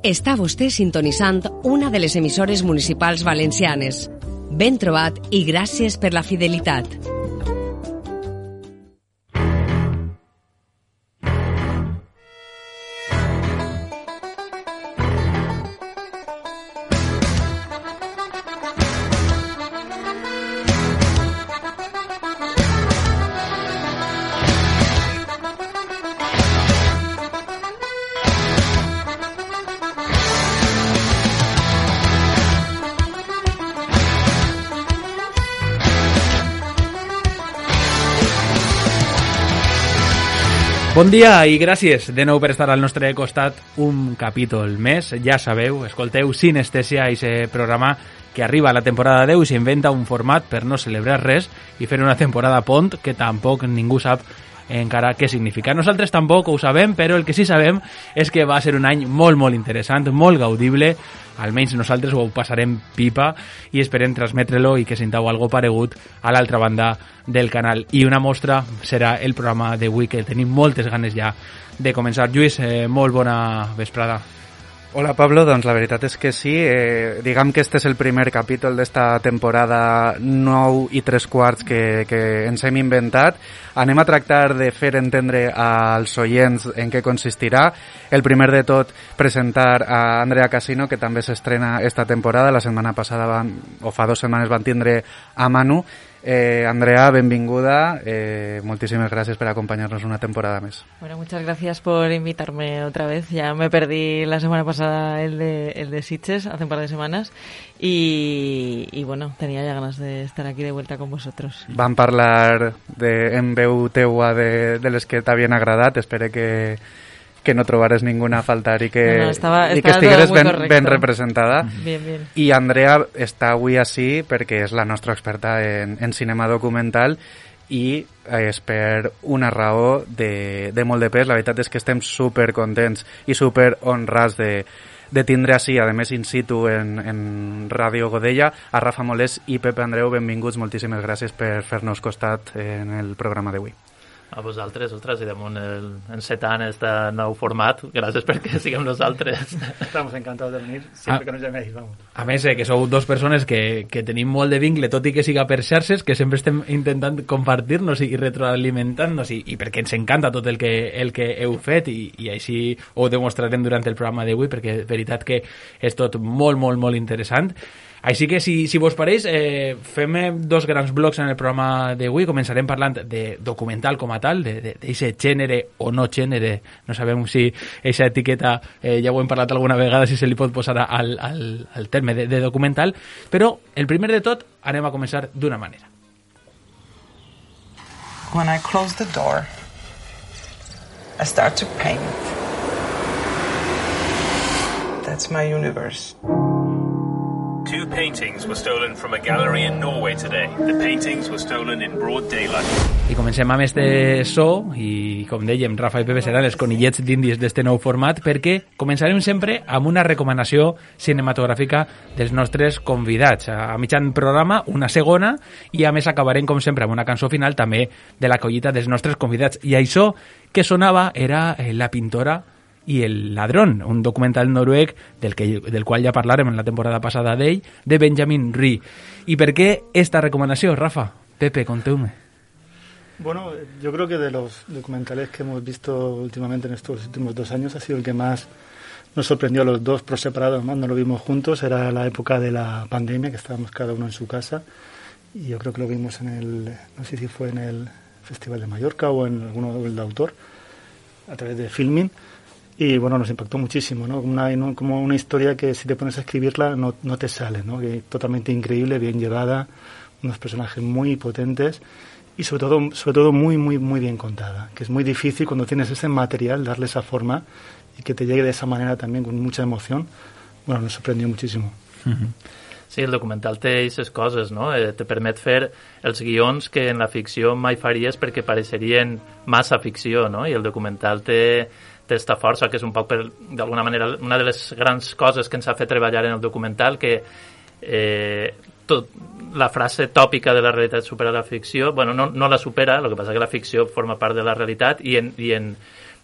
Està vostè sintonitzant una de les emissores municipals valencianes. Ben trobat i gràcies per la fidelitat. Bon dia i gràcies de nou per estar al nostre costat un capítol més. Ja sabeu, escolteu Sinestèsia, aquest programa que arriba a la temporada 10 i s'inventa un format per no celebrar res i fer una temporada pont que tampoc ningú sap encara què significa. Nosaltres tampoc ho sabem, però el que sí sabem és que va ser un any molt, molt interessant, molt gaudible, almenys nosaltres ho passarem pipa i esperem transmetre-lo i que sentau algo paregut a l'altra banda del canal. I una mostra serà el programa d'avui, que tenim moltes ganes ja de començar. Lluís, eh, molt bona vesprada. Hola Pablo, doncs la veritat és que sí, eh, diguem que este és el primer capítol d'esta temporada 9 i 3 quarts que, que ens hem inventat. Anem a tractar de fer entendre als oients en què consistirà. El primer de tot, presentar a Andrea Casino, que també s'estrena esta temporada. La setmana passada, van, o fa dues setmanes, van tindre a Manu. Eh, Andrea, benvinguda. Eh, muchísimas gracias por acompañarnos una temporada más. Bueno, muchas gracias por invitarme otra vez. Ya me perdí la semana pasada el de, el de Sitges, hace un par de semanas. Y, y bueno, tenía ya ganas de estar aquí de vuelta con vosotros. Van parlar de, en veu teua de, de les que t'havien agradat. Espero que, que no trobares ninguna a faltar i que, No, no, estava- i que estigueres ben, correcto. ben representada. Bien, bien. I Andrea està avui així perquè és la nostra experta en, en cinema documental i eh, és per una raó de, de molt de pes. La veritat és que estem super contents i super honrats de, de tindre així, a més in situ en, en Ràdio Godella, a Rafa Molés i Pepe Andreu, benvinguts, moltíssimes gràcies per fer-nos costat en el programa d'avui. A vosaltres, ostres, i damunt el, encetant este nou format, gràcies perquè siguem nosaltres. Estamos encantados de venir siempre Ah. que nos llaméis, vamos. A més, eh, que sou dos persones que, que tenim molt de vincle, tot i que siga per xarxes, que sempre estem intentant compartir-nos i retroalimentant-nos, i, i perquè ens encanta tot el que, el que heu fet, i, i així ho demostrarem durant el programa d'avui, perquè és veritat que és tot molt, molt, molt interessant. Així que, si, si vos pareix, eh, fem dos grans blocs en el programa d'avui. Començarem parlant de documental com a tal, d'aquest gènere o no gènere. No sabem si aquesta etiqueta, eh, ja ho hem parlat alguna vegada, si se li pot posar al, al, al terme de, de documental. Però, el primer de tot, anem a començar d'una manera. When I close the door, I start to paint. That's my universe. Paintings were stolen from a gallery in Norway today. The paintings were stolen in broad daylight. I comencem amb este so, i com dèiem, Rafa i Pepe seran els conillets d'indis d'este nou format, perquè començarem sempre amb una recomanació cinematogràfica dels nostres convidats. A mitjan programa, una segona, i a més acabarem, com sempre, amb una cançó final també de la collita dels nostres convidats. I això que sonava era eh, La pintora i el ladrón, un documental noruec del, que, del qual ja parlarem en la temporada passada d'ell, de Benjamin Ree. I per què esta recomanació, Rafa? Pepe, conteu-me. Bueno, yo creo que de los documentales que hemos visto últimamente en estos últimos dos años ha sido el que más nos sorprendió a los dos por separado, además no lo vimos juntos, era la época de la pandemia, que estábamos cada uno en su casa, y yo creo que lo vimos en el, no sé si fue en el Festival de Mallorca o en alguno del de autor, a través de Filming, y bueno, nos impactó muchísimo, ¿no? Una, como una historia que si te pones a escribirla no, no te sale, ¿no? Que totalmente increíble, bien llevada, unos personajes muy potentes y sobre todo, sobre todo muy, muy, muy bien contada, que es muy difícil cuando tienes ese material darle esa forma y que te llegue de esa manera también con mucha emoción. Bueno, nos sorprendió muchísimo. Sí, el documental té aquestes coses, no? Eh, te permet fer els guions que en la ficció mai faries perquè pareixerien massa ficció, no? I el documental té, té esta força, que és un poc, per, d'alguna manera, una de les grans coses que ens ha fet treballar en el documental, que eh, tot, la frase tòpica de la realitat supera la ficció, bueno, no, no la supera, el que passa que la ficció forma part de la realitat i en, i en,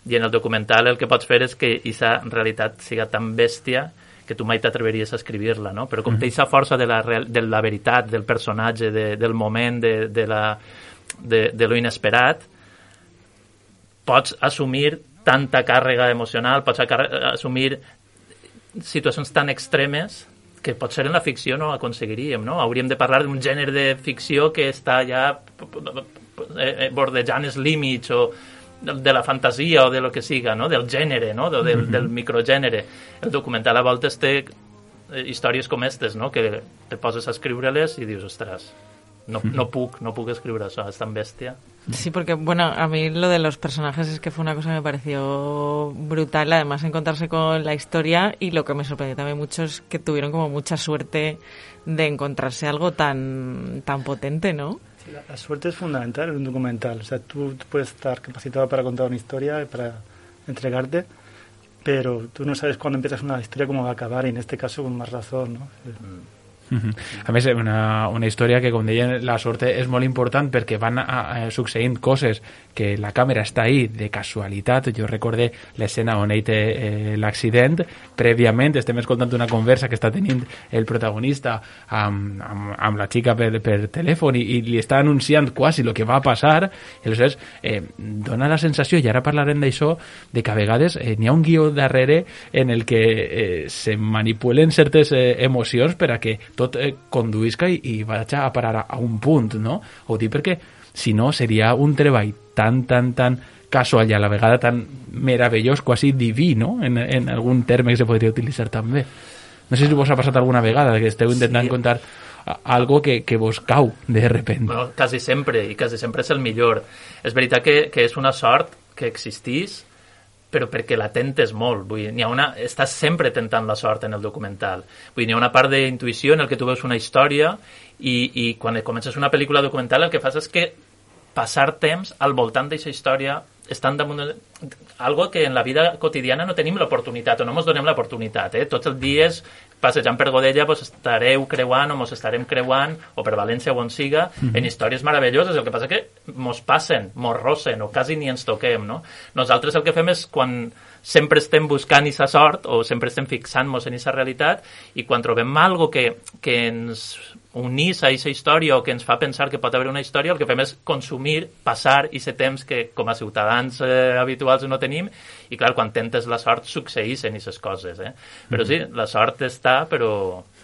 I en el documental el que pots fer és que aquesta realitat siga tan bèstia que tu mai t'atreveries a escriure-la, no? Però com mm -hmm. té aquesta força de la, real, de la veritat, del personatge, de, del moment, de, de, la, de, de lo inesperat, pots assumir tanta càrrega emocional, pots assumir situacions tan extremes que potser en la ficció no aconseguiríem, no? Hauríem de parlar d'un gènere de ficció que està ja eh, bordejant els límits o de la fantasia o de lo que siga, no? del gènere, no? del, del, del microgènere. El documental a voltes té eh, històries com aquestes, no? que te poses a escriure-les i dius, ostres, no, no puc, no puc escriure això, és tan bèstia. Sí, porque, bueno, a mí lo de los personajes es que fue una cosa que me pareció brutal, además encontrarse con la historia y lo que me sorprendió también mucho es que tuvieron como mucha suerte de encontrarse algo tan, tan potente, ¿no? Sí, la, la, suerte es fundamental en un documental, o sea, tú, tú puedes estar capacitado para contar una historia, para entregarte, pero tú no sabes cuándo empiezas una historia cómo va a acabar y en este caso con más razón, ¿no? Mm. A més, una, una història que, com deien, la sort és molt important perquè van a, a, succeint coses que la càmera està ahí de casualitat. Jo recorde l'escena on ell té eh, l'accident. Prèviament estem escoltant una conversa que està tenint el protagonista amb, amb, amb la xica per, per telèfon i, i li està anunciant quasi el que va passar. I aleshores eh, dona la sensació, i ara parlarem d'això, de que a vegades eh, n'hi ha un guió darrere en el que eh, se manipulen certes eh, emocions per a que tot eh, conduïsca i, i vaig a parar a, a un punt, no? Ho dic perquè, si no, seria un treball tan, tan, tan casual i a la vegada tan meravellós, quasi diví, no? En, en algun terme que se podria utilitzar també. No sé si vos ha passat alguna vegada que esteu intentant sí. contar algo que, que vos cau de repente. Bueno, quasi sempre, i quasi sempre és el millor. És veritat que, que és una sort que existís, però perquè la tentes molt. Vull dir, ha una, estàs sempre tentant la sort en el documental. Vull dir, hi ha una part d'intuïció en el que tu veus una història i, i quan comences una pel·lícula documental el que fas és que passar temps al voltant d'aquesta història estan damunt algo que en la vida quotidiana no tenim l'oportunitat o no ens donem l'oportunitat. Eh? Tots els dies passejant per Godella vos estareu creuant o mos estarem creuant o per València o on siga mm -hmm. en històries meravelloses. El que passa que mos passen, mos rossen o quasi ni ens toquem. No? Nosaltres el que fem és quan sempre estem buscant aquesta sort o sempre estem fixant-nos en aquesta realitat i quan trobem algo que, que ens unís a aquesta història o que ens fa pensar que pot haver una història, el que fem és consumir, passar i ser temps que com a ciutadans eh, habituals no tenim i clar, quan tentes la sort succeïssin aquestes coses, eh? Però sí, la sort està, però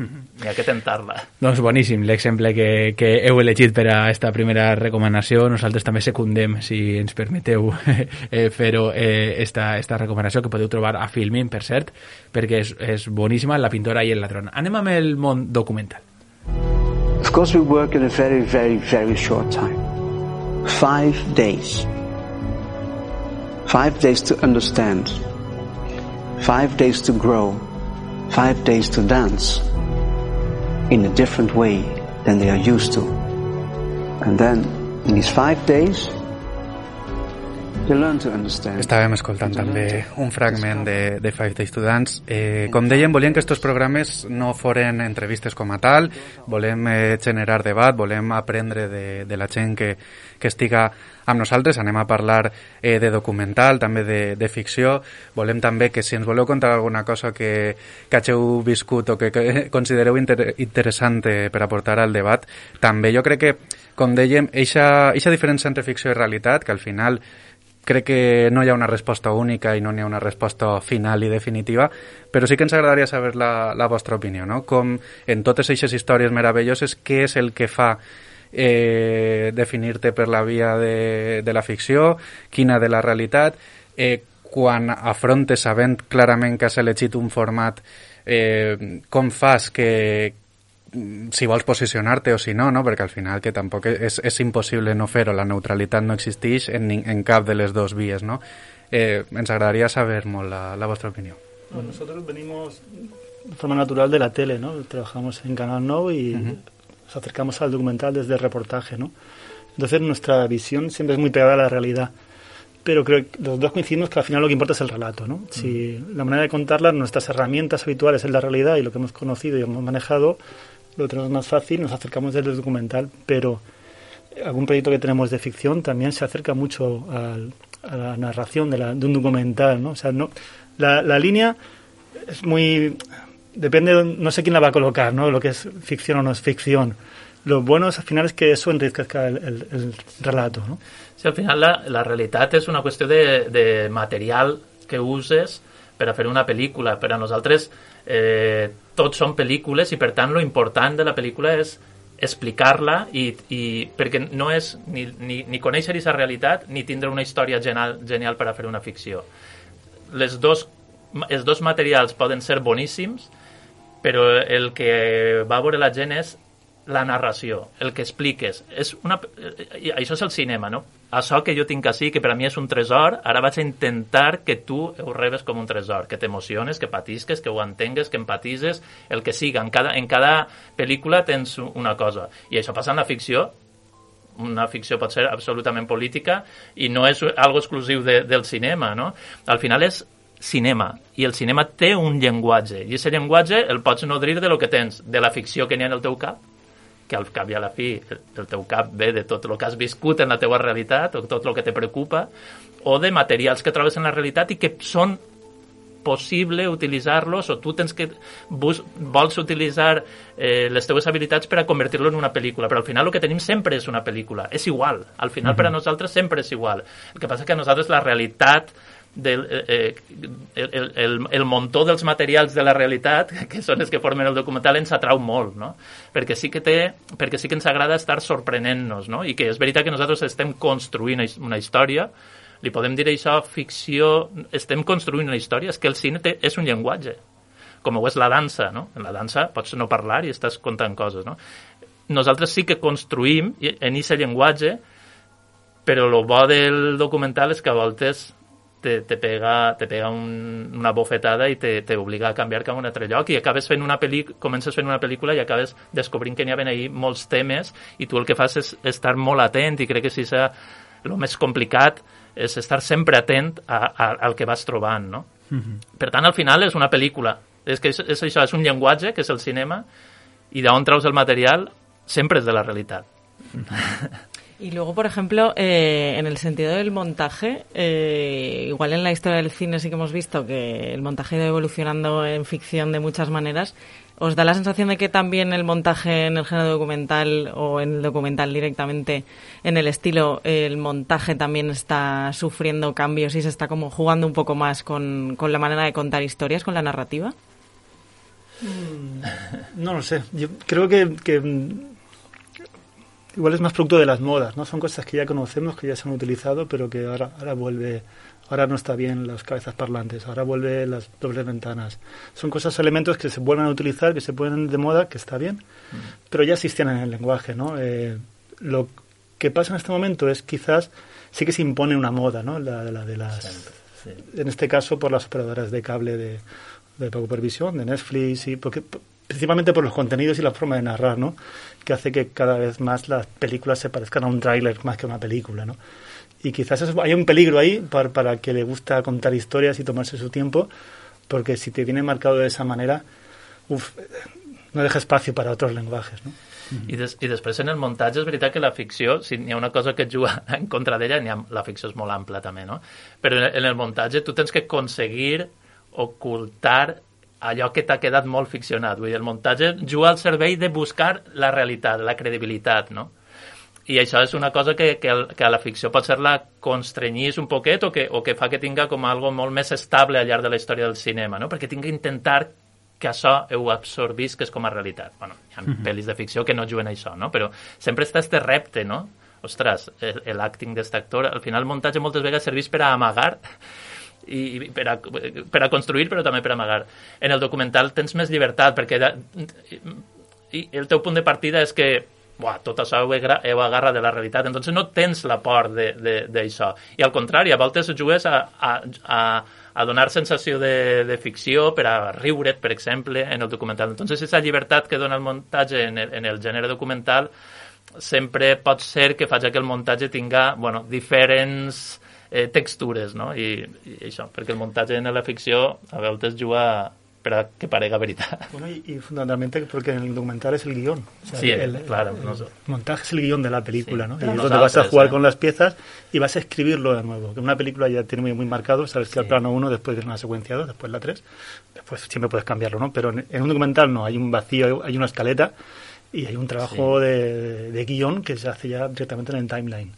hi ha que tentar-la. Doncs boníssim, l'exemple que, que heu elegit per a aquesta primera recomanació, nosaltres també secundem, si ens permeteu eh, fer-ho, eh, esta, esta recomanació que podeu trobar a Filmin, per cert, perquè és, és boníssima, La pintora i el ladrón. Anem amb el món documental. Of course, we work in a very, very, very short time. Five days. Five days to understand. Five days to grow. Five days to dance in a different way than they are used to. And then, in these five days, Estàvem escoltant també un fragment de, de Five Days to Dance. Eh, com dèiem, volíem que aquests programes no foren entrevistes com a tal, volem eh, generar debat, volem aprendre de, de la gent que, que estiga amb nosaltres, anem a parlar eh, de documental, també de, de ficció, volem també que si ens voleu contar alguna cosa que, que hageu viscut o que, que considereu inter interessant eh, per aportar al debat, també jo crec que, com dèiem, eixa diferència entre ficció i realitat, que al final crec que no hi ha una resposta única i no n'hi ha una resposta final i definitiva, però sí que ens agradaria saber la, la vostra opinió, no? Com en totes aquestes històries meravelloses, què és el que fa eh, definir-te per la via de, de la ficció, quina de la realitat, eh, quan afrontes sabent clarament que has elegit un format eh, com fas que, si vols posicionar-te o si no, no, perquè al final que tampoc és, és impossible no fer-ho, la neutralitat no existeix en, en cap de les dues vies, no? Eh, ens agradaria saber molt la, la vostra opinió. Bueno, nosotros venimos de forma natural de la tele, ¿no? Trabajamos en Canal No y uh -huh. nos acercamos al documental desde el reportaje, ¿no? Entonces nuestra visión siempre es muy pegada a la realidad. Pero creo que los dos coincidimos que al final lo que importa es el relato, ¿no? Si la manera de contarla, nuestras herramientas habituales es la realidad y lo que hemos conocido y hemos manejado, lo tenemos más fácil, nos acercamos desde el documental, pero algún proyecto que tenemos de ficción también se acerca mucho a la narración de, la- de un documental, ¿no? O sea, no, la, la línea es muy... Depende, de- no sé quién la va a colocar, ¿no? Lo que es ficción o no es ficción. Lo bueno es, al final es que eso enriquezca el, el- el relato, ¿no? Sí, al final la, la realitat és una qüestió de, de material que uses per a fer una pel·lícula. Per a nosaltres eh, tots són pel·lícules i per tant lo important de la pel·lícula és explicar-la i, i perquè no és ni, ni, ni conèixer aquesta realitat ni tindre una història genial, genial per a fer una ficció. Les dos, els dos materials poden ser boníssims, però el que va veure la gent és la narració, el que expliques. És una, i això és el cinema, no? Això que jo tinc així, que per a mi és un tresor, ara vaig a intentar que tu ho rebes com un tresor, que t'emociones, que patisques, que ho entengues, que empatises, el que siga. En cada, en cada pel·lícula tens una cosa. I això passa en la ficció, una ficció pot ser absolutament política i no és algo exclusiu de, del cinema, no? Al final és cinema, i el cinema té un llenguatge, i aquest llenguatge el pots nodrir de lo que tens, de la ficció que n'hi ha en el teu cap, que al cap i a la fi el, teu cap ve de tot el que has viscut en la teua realitat, o tot el que te preocupa, o de materials que trobes en la realitat i que són possible utilitzar-los o tu tens que bus, vols utilitzar eh, les teves habilitats per a convertir-lo en una pel·lícula, però al final el que tenim sempre és una pel·lícula, és igual, al final per a nosaltres sempre és igual. El que passa que a nosaltres la realitat del, eh, el, el, el, el muntó dels materials de la realitat, que són els que formen el documental, ens atrau molt, no? Perquè sí que té, perquè sí que ens agrada estar sorprenent-nos, no? I que és veritat que nosaltres estem construint una història, li podem dir això ficció, estem construint una història, és que el cine té, és un llenguatge, com ho és la dansa, no? En la dansa pots no parlar i estàs contant coses, no? Nosaltres sí que construïm en aquest llenguatge, però el bo del documental és que a voltes te, te pega, te pega un, una bofetada i te, te obliga a canviar cap a un altre lloc i acabes fent una pel·lícula, comences fent una pel·lícula i acabes descobrint que n'hi havia ahir molts temes i tu el que fas és estar molt atent i crec que si és el més complicat és estar sempre atent a, a, al que vas trobant, no? Mm -hmm. Per tant, al final és una pel·lícula. És que és, és això, és un llenguatge, que és el cinema, i d'on treus el material sempre és de la realitat. Y luego, por ejemplo, eh, en el sentido del montaje, eh, igual en la historia del cine sí que hemos visto que el montaje ha ido evolucionando en ficción de muchas maneras. ¿Os da la sensación de que también el montaje en el género documental o en el documental directamente en el estilo, el montaje también está sufriendo cambios y se está como jugando un poco más con, con la manera de contar historias, con la narrativa? No lo sé. Yo creo que igual es más producto de las modas, ¿no? Son cosas que ya conocemos, que ya se han utilizado, pero que ahora, ahora vuelve, ahora no está bien las cabezas parlantes, ahora vuelve las dobles ventanas. Son cosas, elementos que se vuelven a utilizar, que se ponen de moda, que está bien, pero ya existían en el lenguaje, ¿no? Eh, lo que pasa en este momento es quizás sí que se impone una moda, ¿no? La, la de las, sí. en este caso por las operadoras de cable de, de pago por visión, de Netflix, y porque principalmente por los contenidos y la forma de narrar, ¿no? Que hace que cada vez más las películas se parezcan a un tráiler más que a una película, ¿no? Y quizás eso, hay un peligro ahí para, para que le gusta contar historias y tomarse su tiempo, porque si te viene marcado de esa manera, uf, no deja espacio para otros lenguajes, ¿no? I, des, en el muntatge és veritat que la ficció, si n'hi una cosa que et juga en contra d'ella, ha, la ficció és molt ampla també, no? Però en, en el muntatge tu tens que aconseguir ocultar allò que t'ha quedat molt ficcionat. Vull dir, el muntatge juga al servei de buscar la realitat, la credibilitat, no? I això és una cosa que, que, el, que a la ficció pot ser la constrenyís un poquet o que, o que fa que tinga com algo molt més estable al llarg de la història del cinema, no? Perquè tinc que intentar que això ho absorbisques com a realitat. Bueno, hi ha mm -hmm. pel·lis de ficció que no juguen a això, no? Però sempre està este repte, no? Ostres, l'acting d'aquest actor... Al final el muntatge moltes vegades serveix per a amagar i, i per, a, per a construir però també per a amagar. En el documental tens més llibertat perquè de, i el teu punt de partida és que buah, tot això ho, ho agarra de la realitat, entonces no tens la por d'això. I al contrari, a voltes jugues a, a, a, a donar sensació de, de ficció per a riure't, per exemple, en el documental. Entonces, aquesta llibertat que dona el muntatge en el, en el gènere documental sempre pot ser que faci que el muntatge tinga bueno, diferents eh, textures, no? I, I això, perquè el muntatge en la ficció a vegades juga per a que parega veritat. Bueno, y, y fundamentalmente porque en el documental es el guion. O sea, Sí, el, claro, el sé. montaje es el guion de la película, Sí, ¿no? Y es donde vas a jugar eh? con las piezas y vas a escribirlo de nuevo. Que una película ya tiene muy, muy marcado, sabes que al plano 1, después viene una secuencia 2, después la 3, después siempre puedes cambiarlo, ¿no? Pero en, en un documental no, hay un vacío, hay una escaleta y hay un trabajo de, de guion que se hace ya directamente en el timeline.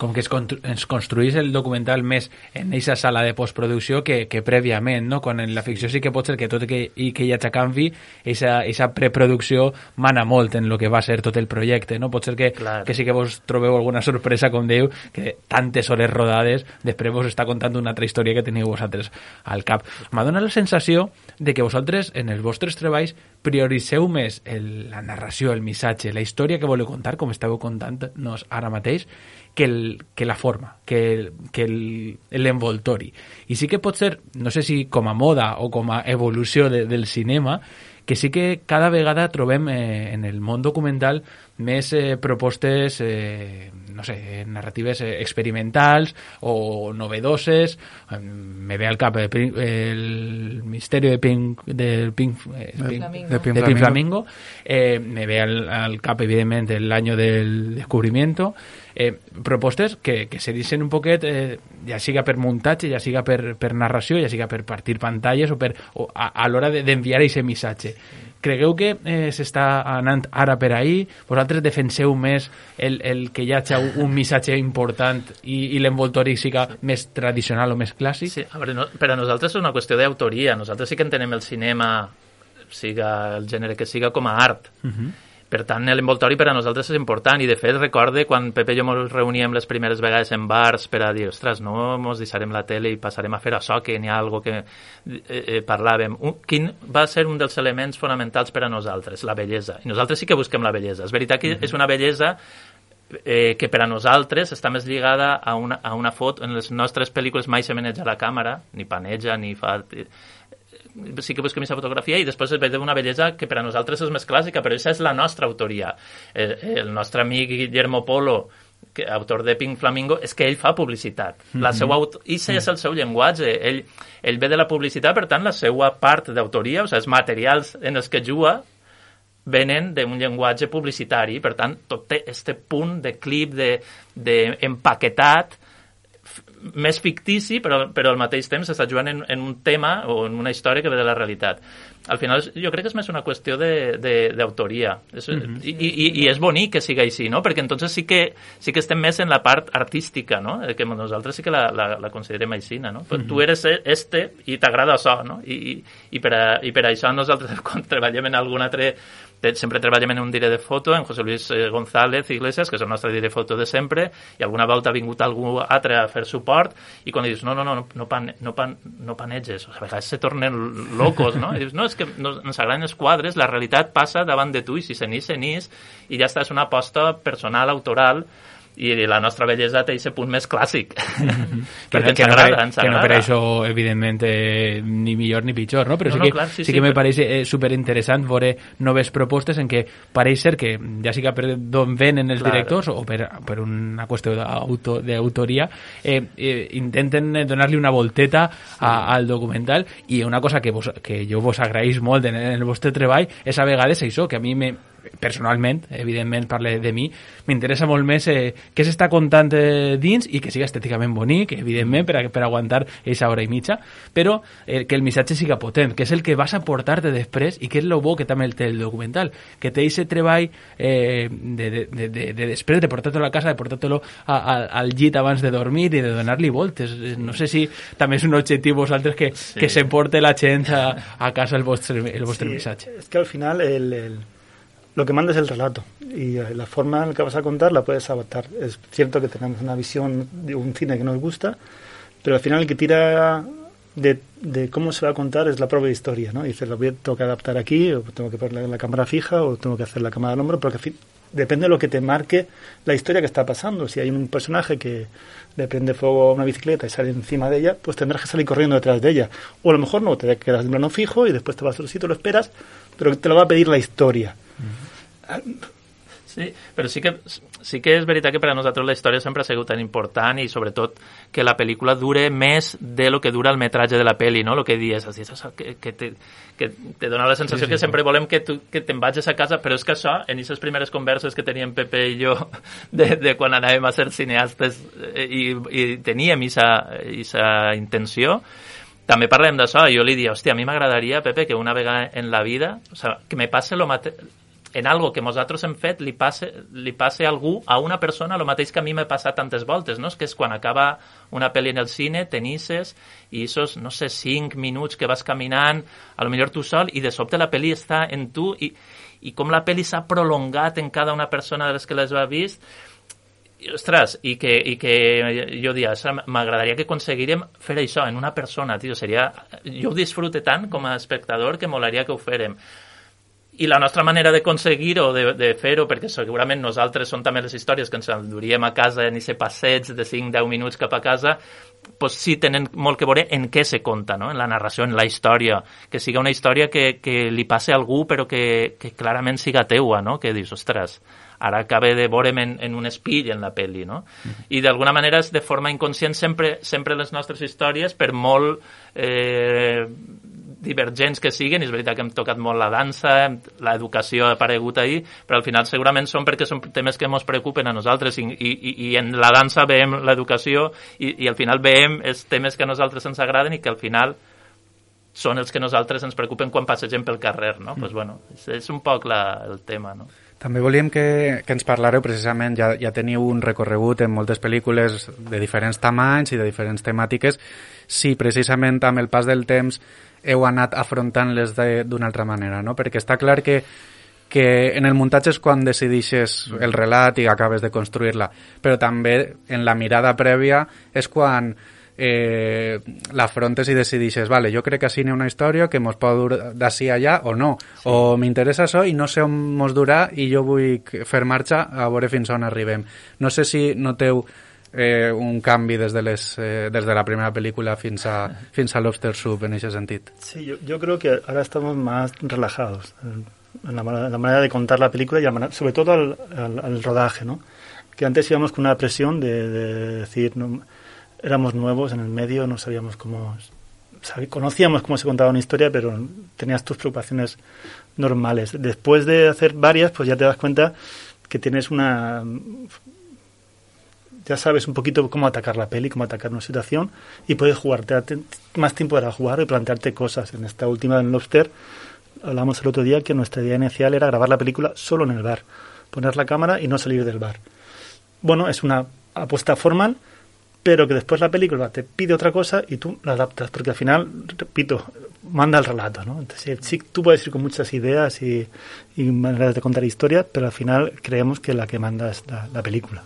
Com que es, constru es construís el documental més en aquesta sala de postproducció que, que prèviament, no? Quan en la ficció sí que pot ser que tot que, i que hi hagi canvi, aquesta preproducció mana molt en el que va ser tot el projecte, no? Pot ser que, Clar. que sí que vos trobeu alguna sorpresa, com diu, que tantes hores rodades, després vos està contant una altra història que teniu vosaltres al cap. M'ha donat la sensació de que vosaltres, en els vostres treballs, prioriseu més el, la narració, el missatge, la història que voleu contar, com estàveu contant-nos ara mateix, que, el, que la forma, que el- que el- l'envoltori. I sí que pot ser, no sé si com a moda o com a evolució de, del cinema, que sí que cada vegada trobem eh, en el món documental més eh, propostes, eh, no sé, narratives eh, experimentals o novedoses. Eh, Me ve al cap eh, el misterio de Pink, del Pink, eh, De- Pink- Flamingo. de Pink de Pink Flamingo. Flamingo. Eh, me ve al, al cap, evidentment, el año del descubrimiento. Eh, propostes que, que se dicen un poquet, eh, ja siga per muntatge, ja siga per, per narració, ja siga per partir pantalles o, per, o a, a l'hora de- d'enviar aquest missatge. Cregueu que eh, s'està anant ara per ahí? Vosaltres defenseu més el, el que hi hagi un, missatge important i, i l'envoltori siga més tradicional o més clàssic? Sí, a veure, no, per a nosaltres és una qüestió d'autoria. Nosaltres sí que entenem el cinema, siga el gènere que siga, com a art. Per tant, l'envoltori per a nosaltres és important i, de fet, recorde quan Pepe i jo ens reuníem les primeres vegades en bars per a dir, ostres, no mos deixarem la tele i passarem a fer això, que n'hi ha algo que eh, eh, parlàvem. Un, quin va ser un dels elements fonamentals per a nosaltres? La bellesa. I nosaltres sí que busquem la bellesa. És veritat que és una bellesa eh, que per a nosaltres està més lligada a una, a una foto. En les nostres pel·lícules mai se maneja la càmera, ni paneja, ni fa... Sí que busquem aquesta fotografia i després es ve d'una bellesa que per a nosaltres és més clàssica, però aquesta és la nostra autoria. El, el nostre amic Guillermo Polo, que, autor de Pink Flamingo, és que ell fa publicitat. La seva aut... I és el seu llenguatge. Ell, ell ve de la publicitat, per tant, la seva part d'autoria, o sigui, els materials en els que juga, venen d'un llenguatge publicitari, per tant, tot té este punt de clip, de, de empaquetat, f- més fictici, però, però al mateix temps està jugant en, en un tema o en una història que ve de la realitat. Al final, jo crec que és més una qüestió de- de- d'autoria. Mm -hmm. I, i, I és bonic que sigui així, no? Perquè entonces sí que, sí que estem més en la part artística, no? Eh, Que nosaltres sí que la, la, la considerem així, no? Mm -hmm. Tu eres e- este i t'agrada això, no? I, i, i, per a, I per això nosaltres, quan treballem en algun altre sempre treballem en un dire de foto, en José Luis eh, González Iglesias, que és el nostre dire de foto de sempre, i alguna volta ha vingut algú altre a fer suport, i quan dius, no, no, no, no, pan, no, pan, no paneges, o sigui, a vegades se tornen locos, no? I dius, no, és que no, ens agraden els quadres, la realitat passa davant de tu, i si se n'hi, se n'hi, i ja està, és una aposta personal, autoral, i la nostra bellesa té aquest punt més clàssic. que, Perquè no, ens que, no, agrada, per, ens que no per agrada. això, evidentment, eh, ni millor ni pitjor, no? Però No, sí no, que, clar, sí, sí, sí, que me però- pareix eh, superinteressant veure noves propostes en què pareix ser que, ja siga per d'on venen els Clar. directors o per, per una qüestió d'auto- d'autoria, eh, eh, intenten eh, donar-li una volteta a, al documental i una cosa que, vos, que jo vos agraïs molt en el vostre treball és a vegades això, que a mi me, personalment, evidentment parle de mi, m'interessa molt més eh, què s'està contant eh, dins i que siga estèticament bonic, evidentment, per, a, per aguantar aquesta hora i mitja, però eh, que el missatge siga potent, que és el que vas a portar-te després i que és lo bo que també el té el documental, que té aquest treball eh, de, de, de, de, de després de portar-te-lo a casa, de portar-te-lo al llit abans de dormir i de donar-li voltes. Eh, No sé si també és un objectiu vosaltres que, sí. que se porte la gent a, a casa el vostre, el vostre Sí, missatge. Es que al final el, el- lo que manda es el relato y eh, la forma en la que vas a contar la puedes adaptar. Es cierto que tenemos una visión de un cine que nos gusta, pero al final el que tira de, de cómo se va a contar es la propia historia, ¿no? Dices, lo voy tengo que adaptar aquí, o tengo que poner la cámara fija, o tengo que hacer la cámara al hombro, porque al fin- depende de lo que te marque la historia que está pasando. Si hay un personaje que le prende fuego a una bicicleta y sale encima de ella, pues tendrás que salir corriendo detrás de ella. O a lo mejor no, te quedas en plano fijo y después te vas a otro sitio, lo esperas, pero te lo va a pedir la historia. Sí, però sí que, sí que és veritat que per a nosaltres la història sempre ha sigut tan important i sobretot que la pel·lícula dure més de lo que dura el metratge de la pel·li, no? El que dius, que, que, te, que te dona la sensació sí, sí, que sempre volem que, tu, que te'n vagis a casa, però és que això, en aquestes primeres converses que teníem Pepe i jo de, de quan anàvem a ser cineastes eh, i, i teníem aquesta intenció, també parlem d'això, jo li dic, hòstia, a mi m'agradaria, Pepe, que una vegada en la vida, o sea, que me passe lo mate en algo que nosaltres hem fet li passe, li passe a algú, a una persona, el mateix que a mi m'ha passat tantes voltes, no? És que és quan acaba una pel·li en el cine, tenisses, i esos, no sé, cinc minuts que vas caminant, a lo millor tu sol, i de sobte la pel·li està en tu, i, i com la pel·li s'ha prolongat en cada una persona de les que les va vist, ostres, i que, i que jo dia, m'agradaria que aconseguirem fer això en una persona, tio, seria... Jo ho disfrute tant com a espectador que molaria que ho fèrem i la nostra manera d'aconseguir-ho, de, de fer-ho, perquè segurament nosaltres són també les històries que ens enduríem a casa en aquest passeig de 5-10 minuts cap a casa, pues sí tenen molt que veure en què se conta, no? en la narració, en la història, que siga una història que, que li passe a algú però que, que clarament siga teua, no? que dius, ostres, ara acaba de veure'm en, en un espill en la pel·li, no? Mm -hmm. I d'alguna manera és de forma inconscient sempre, sempre les nostres històries, per molt eh, divergents que siguin, és veritat que hem tocat molt la dansa, l'educació ha aparegut ahir, però al final segurament són perquè són temes que ens preocupen a nosaltres i, i, i en la dansa veiem l'educació i, i al final veiem els temes que a nosaltres ens agraden i que al final són els que nosaltres ens preocupen quan passegem pel carrer, no? Mm. Pues bueno, és, és un poc la, el tema, no? També volíem que, que ens parlareu precisament, ja, ja teniu un recorregut en moltes pel·lícules de diferents tamanys i de diferents temàtiques, si precisament amb el pas del temps heu anat afrontant-les d'una altra manera, no? Perquè està clar que que en el muntatge és quan decidixes el relat i acabes de construir-la, però també en la mirada prèvia és quan eh, l'afrontes i decidixes, vale, jo crec que així n'hi ha una història que mos pot dur d'ací allà o no, sí. o m'interessa això i no sé on mos durà i jo vull fer marxa a veure fins on arribem. No sé si noteu eh, un canvi des de, les, eh, des de la primera película fins a, fins a Lobster Soup en ese sentido. Sí, yo, yo creo que ahora estamos más relajados en la, la manera de contar la película sobre todo al, al, al, rodaje, ¿no? Que antes íbamos con una presión de, de decir, no, éramos nuevos en el medio, no sabíamos cómo... conocíamos cómo se contaba una historia, pero tenías tus preocupaciones normales. Después de hacer varias, pues ya te das cuenta que tienes una ya sabes un poquito cómo atacar la peli, cómo atacar una situación y puedes jugarte más tiempo para jugar y plantearte cosas. En esta última en Lobster hablamos el otro día que nuestra idea inicial era grabar la película solo en el bar, poner la cámara y no salir del bar. Bueno, es una apuesta formal, pero que después la película te pide otra cosa y tú la adaptas, porque al final, repito, manda el relato, ¿no? Entonces, sí, tú puedes ir con muchas ideas y, maneras de contar historias, pero al final creemos que la que manda es la película.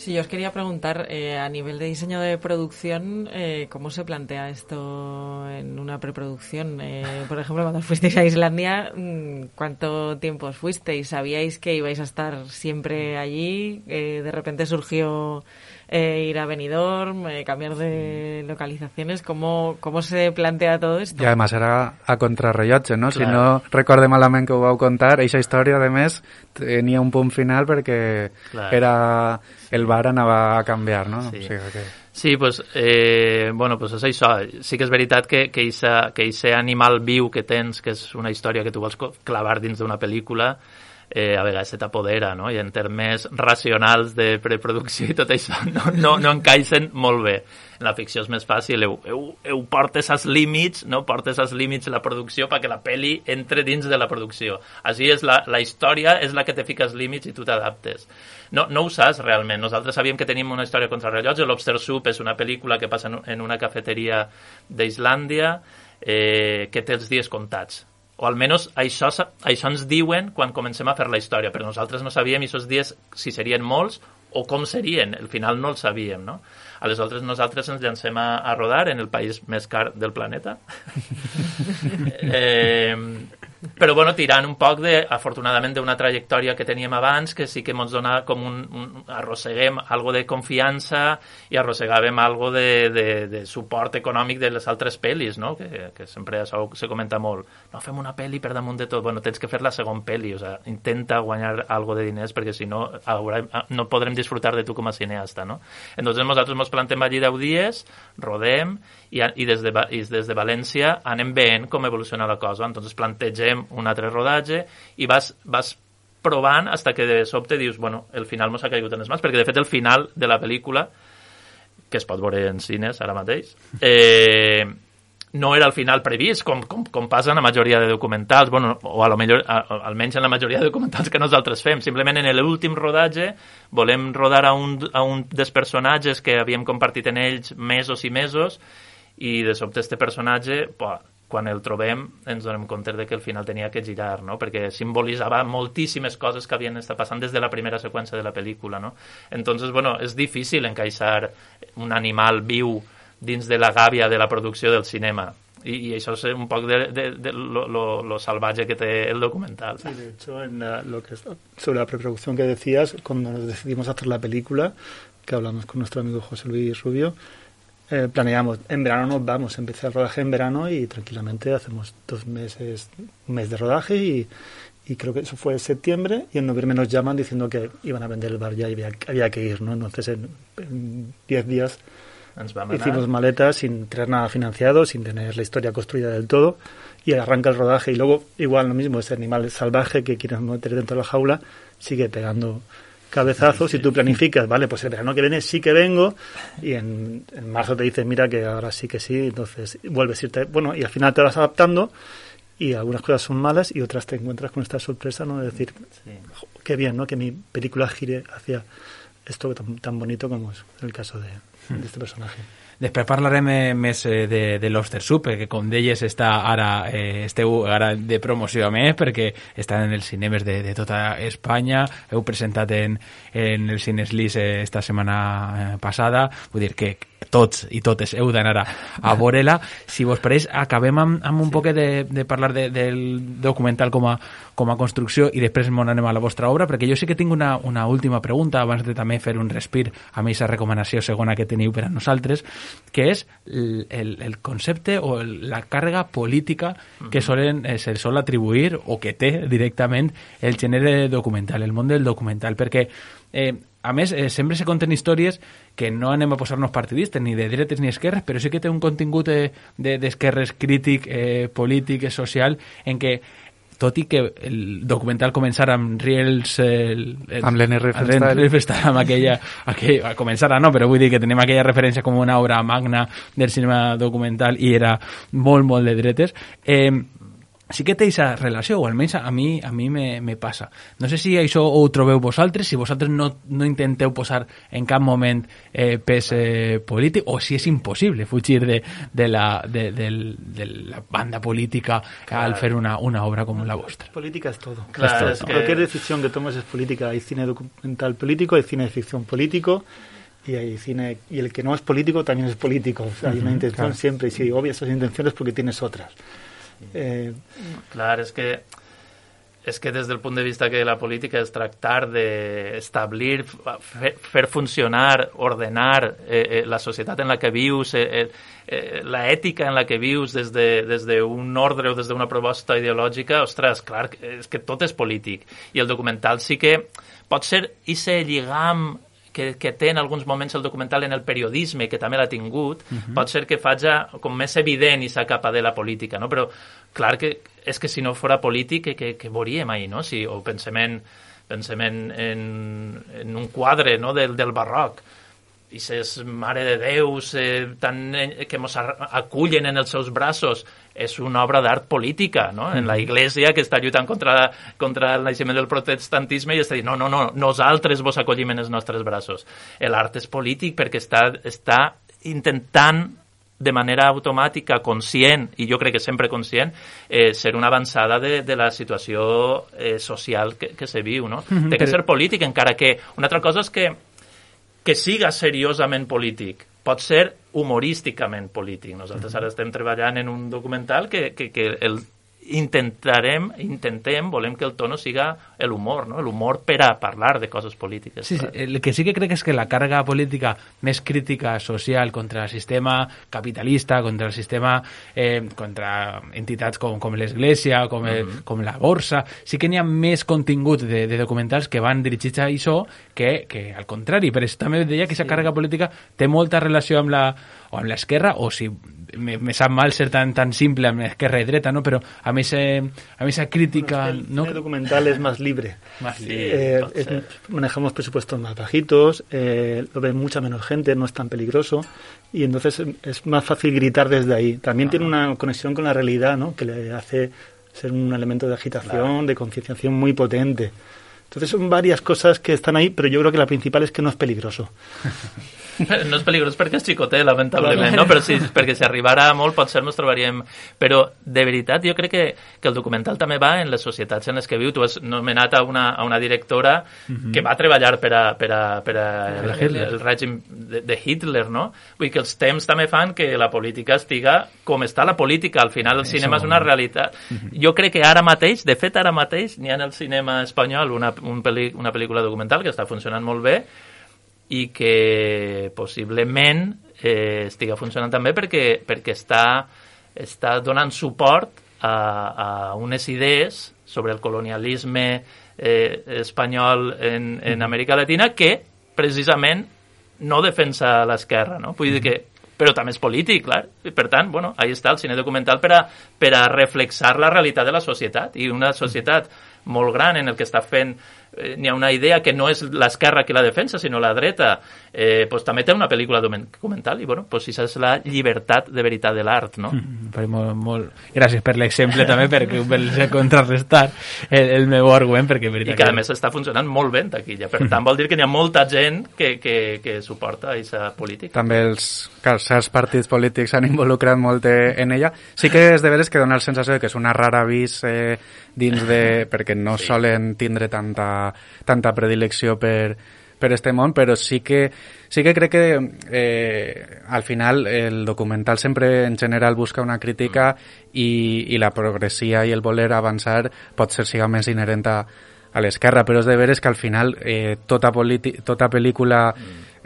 Sí, yo os quería preguntar, eh, a nivel de diseño de producción, eh, ¿cómo se plantea esto en una preproducción? Eh, por ejemplo, cuando fuisteis a Islandia, mm, ¿cuánto tiempo os fuisteis? ¿Sabíais que ibais a estar siempre allí? ¿De repente surgió eh, ir a Benidorm, eh, cambiar de localizaciones. ¿Cómo, ¿Cómo se plantea todo esto? I además era a contrarrellotge, no? Claro. Si no recorde malament que ho vau contar, aquesta història, de més, tenia un punt final perquè claro. era el bar anava a canviar, no? Sí. O sigui que... Sí, pues, eh, bueno, pues és això. Sí que és veritat que, que aquest que animal viu que tens, que és una història que tu vols clavar dins d'una pel·lícula, eh, a vegades se t'apodera, no? I en termes racionals de preproducció i tot això no, no, no encaixen molt bé. En la ficció és més fàcil, heu, heu, heu portes als límits, no? portes als límits la producció perquè la peli entre dins de la producció. Així és la, la història és la que te fica els límits i tu t'adaptes. No, no ho saps realment. Nosaltres sabíem que tenim una història contra rellotge. L'Obster Soup és una pel·lícula que passa en una cafeteria d'Islàndia eh, que té els dies comptats o almenys això, això ens diuen quan comencem a fer la història, però nosaltres no sabíem aquests dies si serien molts o com serien, al final no el sabíem, no? Aleshores nosaltres ens llancem a, a rodar en el país més car del planeta. eh, però bueno, tirant un poc de, afortunadament d'una trajectòria que teníem abans que sí que ens dona com un, un arrosseguem algo de confiança i arrossegàvem algo de, de, de suport econòmic de les altres pel·lis no? que, que sempre això se comenta molt no fem una pel·li per damunt de tot bueno, tens que fer la segon pel·li o sea, intenta guanyar algo de diners perquè si no haurà, no podrem disfrutar de tu com a cineasta no? entonces nosaltres ens plantem allí 10 dies rodem i, i, des de, i des de València anem veient com evoluciona la cosa entonces plantegem un altre rodatge i vas, vas provant hasta que de sobte dius, bueno, el final mos ha caigut en les mans, perquè de fet el final de la pel·lícula, que es pot veure en cines ara mateix, eh, no era el final previst, com, com, com passa en la majoria de documentals, bueno, o a lo millor, a, almenys en la majoria de documentals que nosaltres fem. Simplement en l'últim rodatge volem rodar a un, a un dels personatges que havíem compartit en ells mesos i mesos i de sobte este personatge, pues, quan el trobem ens donem compte de que el final tenia que girar, no? perquè simbolitzava moltíssimes coses que havien estat passant des de la primera seqüència de la pel·lícula. No? Entonces, bueno, és difícil encaixar un animal viu dins de la gàbia de la producció del cinema. I, i això és un poc de, de, de lo, lo, lo salvaje que té el documental. Sí, de hecho, en la, lo que, sobre la preproducción que decías, cuando nos decidimos hacer la película, que hablamos con nuestro amigo José Luis Rubio, eh, planeamos, en verano nos vamos, empecé el rodaje en verano y tranquilamente hacemos dos meses, un mes de rodaje y, y creo que eso fue en septiembre y en noviembre nos llaman diciendo que iban a vender el bar ya y había, había que ir, ¿no? Entonces en 10 días hicimos maletas sin tener nada financiado, sin tener la historia construida del todo y arranca el rodaje y luego igual lo mismo, ese animal salvaje que quieres meter dentro de la jaula sigue pegando cabezazos y tú planificas, vale, pues el verano que viene sí que vengo y en, en marzo te dicen, mira que ahora sí que sí, entonces vuelves a irte, bueno, y al final te vas adaptando y algunas cosas son malas y otras te encuentras con esta sorpresa, ¿no? De decir, sí. qué bien, ¿no? Que mi película gire hacia esto tan, tan bonito como es el caso de, de este personaje. Després parlarem eh, més eh, de, de l'Oster Soup, que com deies està ara, eh, esteu ara de promoció a més, perquè estan en els cinemes de, de tota Espanya, heu presentat en, en el Cines Lis eh, esta setmana eh, passada, vull dir que tots i totes heu d'anar a, a veure-la. Si vos pareix, acabem amb, amb un sí. poquet de, de parlar de, del documental com a, com a construcció i després m'on anem a la vostra obra, perquè jo sí que tinc una, una última pregunta abans de també fer un respir amb aquesta recomanació segona que teniu per a nosaltres, que és el, el, el concepte o el, la càrrega política que solen, eh, se sol atribuir o que té directament el gènere documental, el món del documental, perquè eh, a més, eh, sempre se conten històries que no anem a posar-nos partidistes, ni de dretes ni esquerres, però sí que té un contingut d'esquerres de, crític, eh, polític, social, en què tot i que el documental començara amb Riels... El, el, amb l'N. Riefenstahl, amb aquella... aquella començara, no, però vull dir que tenim aquella referència com una obra magna del cinema documental i era molt, molt de dretes. Eh, sí que té aquesta relació, o almenys a mi, a mi me, me passa. No sé si això ho trobeu vosaltres, si vosaltres no, no intenteu posar en cap moment eh, pes eh, polític, o si és impossible fugir de, de, la, de, de, de la banda política claro. al fer una, una obra com la vostra. Política es todo. Claro, es todo. Es que... Cualquier decisión que tomes es política. Hay cine documental político, hay cine de ficción político, y hay cine y el que no es político también es político o sea, hay una intención claro. siempre y si obvias esas intenciones porque tienes otras Eh... Clar, és que és que des del punt de vista que la política és tractar d'establir, fer, fer funcionar, ordenar eh, eh, la societat en la que vius, eh, eh, eh la ètica en la que vius des d'un de, des de ordre o des d'una proposta ideològica, ostres, clar, és que tot és polític. I el documental sí que pot ser i ser lligam que, que té en alguns moments el documental en el periodisme, que també l'ha tingut, uh -huh. pot ser que faja com més evident i capa de la política, no? Però, clar que és que si no fora polític, que, que, que veuríem ahir, no? Si, o pensem en, pensem en, en, en un quadre no? del, del barroc, i ses Mare de Déus eh, tan, eh, que ens acullen en els seus braços és una obra d'art política, no? En la mm-hmm. Iglesia que està lluitant contra, contra el naixement del protestantisme i està dient, no, no, no, nosaltres vos acollim en els nostres braços. L'art és polític perquè està, està intentant de manera automàtica, conscient, i jo crec que sempre conscient, eh, ser una avançada de, de la situació eh, social que, que se viu, no? Mm -hmm, Té que ser polític, encara que... Una altra cosa és que que siga seriosament polític, pot ser humorísticament polític. Nosaltres ara estem treballant en un documental que, que, que el intentarem, intentem, volem que el tono siga l'humor, no? l'humor per a parlar de coses polítiques. Sí, sí, el que sí que crec és que la càrrega política més crítica social contra el sistema capitalista, contra el sistema, eh, contra entitats com, com l'Església, com, el, mm -hmm. com la Borsa, sí que n'hi ha més contingut de, de documentals que van dirigits a això que, que al contrari. Per això també deia que aquesta sí. càrrega política té molta relació amb la o amb l'esquerra, o si me, me sap mal ser tan, tan simple amb esquerra i dreta, ¿no? pero a mí, ese, a mí esa crítica... Bueno, es el ¿no? documental es más libre. Más libre. Eh, es, manejamos presupuestos más bajitos, eh, lo ve mucha menos gente, no es tan peligroso y entonces es más fácil gritar desde ahí. También ah. tiene una conexión con la realidad, ¿no? que le hace ser un elemento de agitación, claro. de concienciación muy potente. Entonces son varias cosas que están ahí, pero yo creo que la principal es que no es peligroso. no és perillós perquè és xicotet, lamentablement, no? però sí, perquè si arribara molt potser ens trobaríem... Però, de veritat, jo crec que, que el documental també va en les societats en les que viu. Tu has nomenat a una, a una directora uh -huh. que va treballar per a, per a, per a el, el, el règim de, de Hitler, no? Vull dir que els temps també fan que la política estiga com està la política. Al final el Eso cinema és una realitat. Uh -huh. Jo crec que ara mateix, de fet ara mateix, n'hi ha en el cinema espanyol una, un pel·li, una pel·lícula documental que està funcionant molt bé, i que possiblement eh, estiga funcionant també perquè, perquè està, està donant suport a, a unes idees sobre el colonialisme eh, espanyol en, en Amèrica Latina que precisament no defensa l'esquerra, no? Vull dir que però també és polític, clar. I per tant, bueno, ahí està el cine documental per a, per a reflexar la realitat de la societat i una societat molt gran en el que està fent eh, n'hi ha una idea que no és l'esquerra que la defensa, sinó la dreta, eh, pues, també té una pel·lícula documental i bueno, pues, això és la llibertat de veritat de l'art, no? Mm, molt, molt... Gràcies per l'exemple també, perquè per contrarrestar el, el meu argument, perquè veritat... I que, a més està funcionant molt bé en taquilla, per tant vol dir que n'hi ha molta gent que, que, que suporta aquesta política. També els, que els certs partits polítics s'han involucrat molt en ella. Sí que és de veres que dona la sensació que és una rara vis eh, dins de... perquè no sí. solen tindre tanta, tanta predilecció per, per este món, però sí que, sí que crec que eh, al final el documental sempre en general busca una crítica i, i la progressia i el voler avançar pot ser siga més inherent a, a l'esquerra, però és de veres que al final eh, tota, tota pel·lícula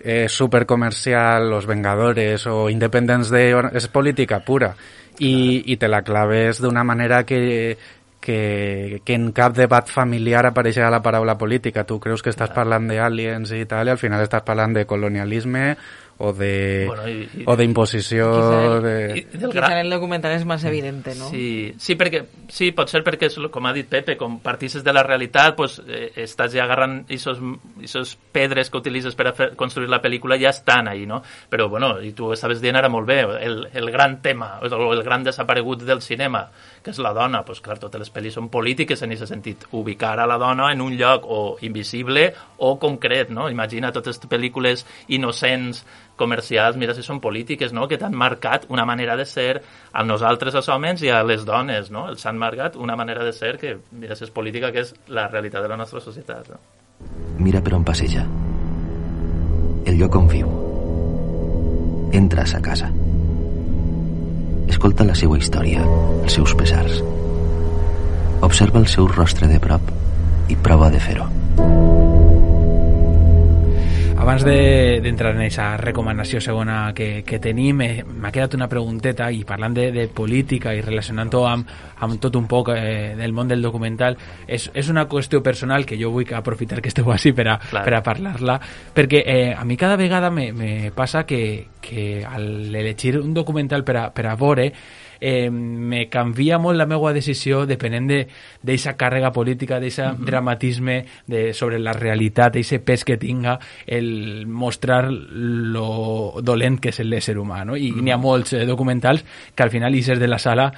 eh, supercomercial, Los Vengadores o Independence Day és política pura i, i te la claves d'una manera que, que, que en cap debat familiar apareixerà la paraula política. Tu creus que estàs parlant d'aliens i tal, i al final estàs parlant de colonialisme o de bueno, i, i, o de... I, del quizá en el documental és més evidente, no? Sí, sí, perquè, sí pot ser perquè, com ha dit Pepe, com partisses de la realitat, pues, eh, estàs ja agarrant aquestes pedres que utilitzes per a fer, construir la pel·lícula ja estan ahí, no? Però, bueno, i tu estaves dient ara molt bé, el, el gran tema, o el gran desaparegut del cinema, que és la dona, pues, clar, totes les pel·lis són polítiques en aquest sentit. Ubicar a la dona en un lloc o invisible o concret, no? Imagina totes les pel·lícules innocents comercials, mira si són polítiques, no?, que t'han marcat una manera de ser a nosaltres, els homes, i a les dones, no? Els han marcat una manera de ser que, mira si és política, que és la realitat de la nostra societat, no? Mira per on passeja. El lloc on viu. Entra a sa casa. Escolta la seva història, els seus pesars. Observa el seu rostre de prop i prova de fer-ho. Abans d'entrar de, en aquesta recomanació segona que, que tenim, eh, m'ha quedat una pregunteta i parlant de, de política i relacionant-ho amb, amb tot un poc eh, del món del documental, és, és una qüestió personal que jo vull aprofitar que esteu així per a, per a parlar-la, perquè eh, a mi cada vegada me, me passa que, que al elegir un documental per a, per a veure eh, me canvia molt la meva decisió depenent d'aquesta de, càrrega política, d'aquest uh -huh. dramatisme de, sobre la realitat, d'aquest pes que tinga el mostrar lo dolent que és l'ésser humà. No? I uh -huh. n'hi ha molts eh, documentals que al final ixes de la sala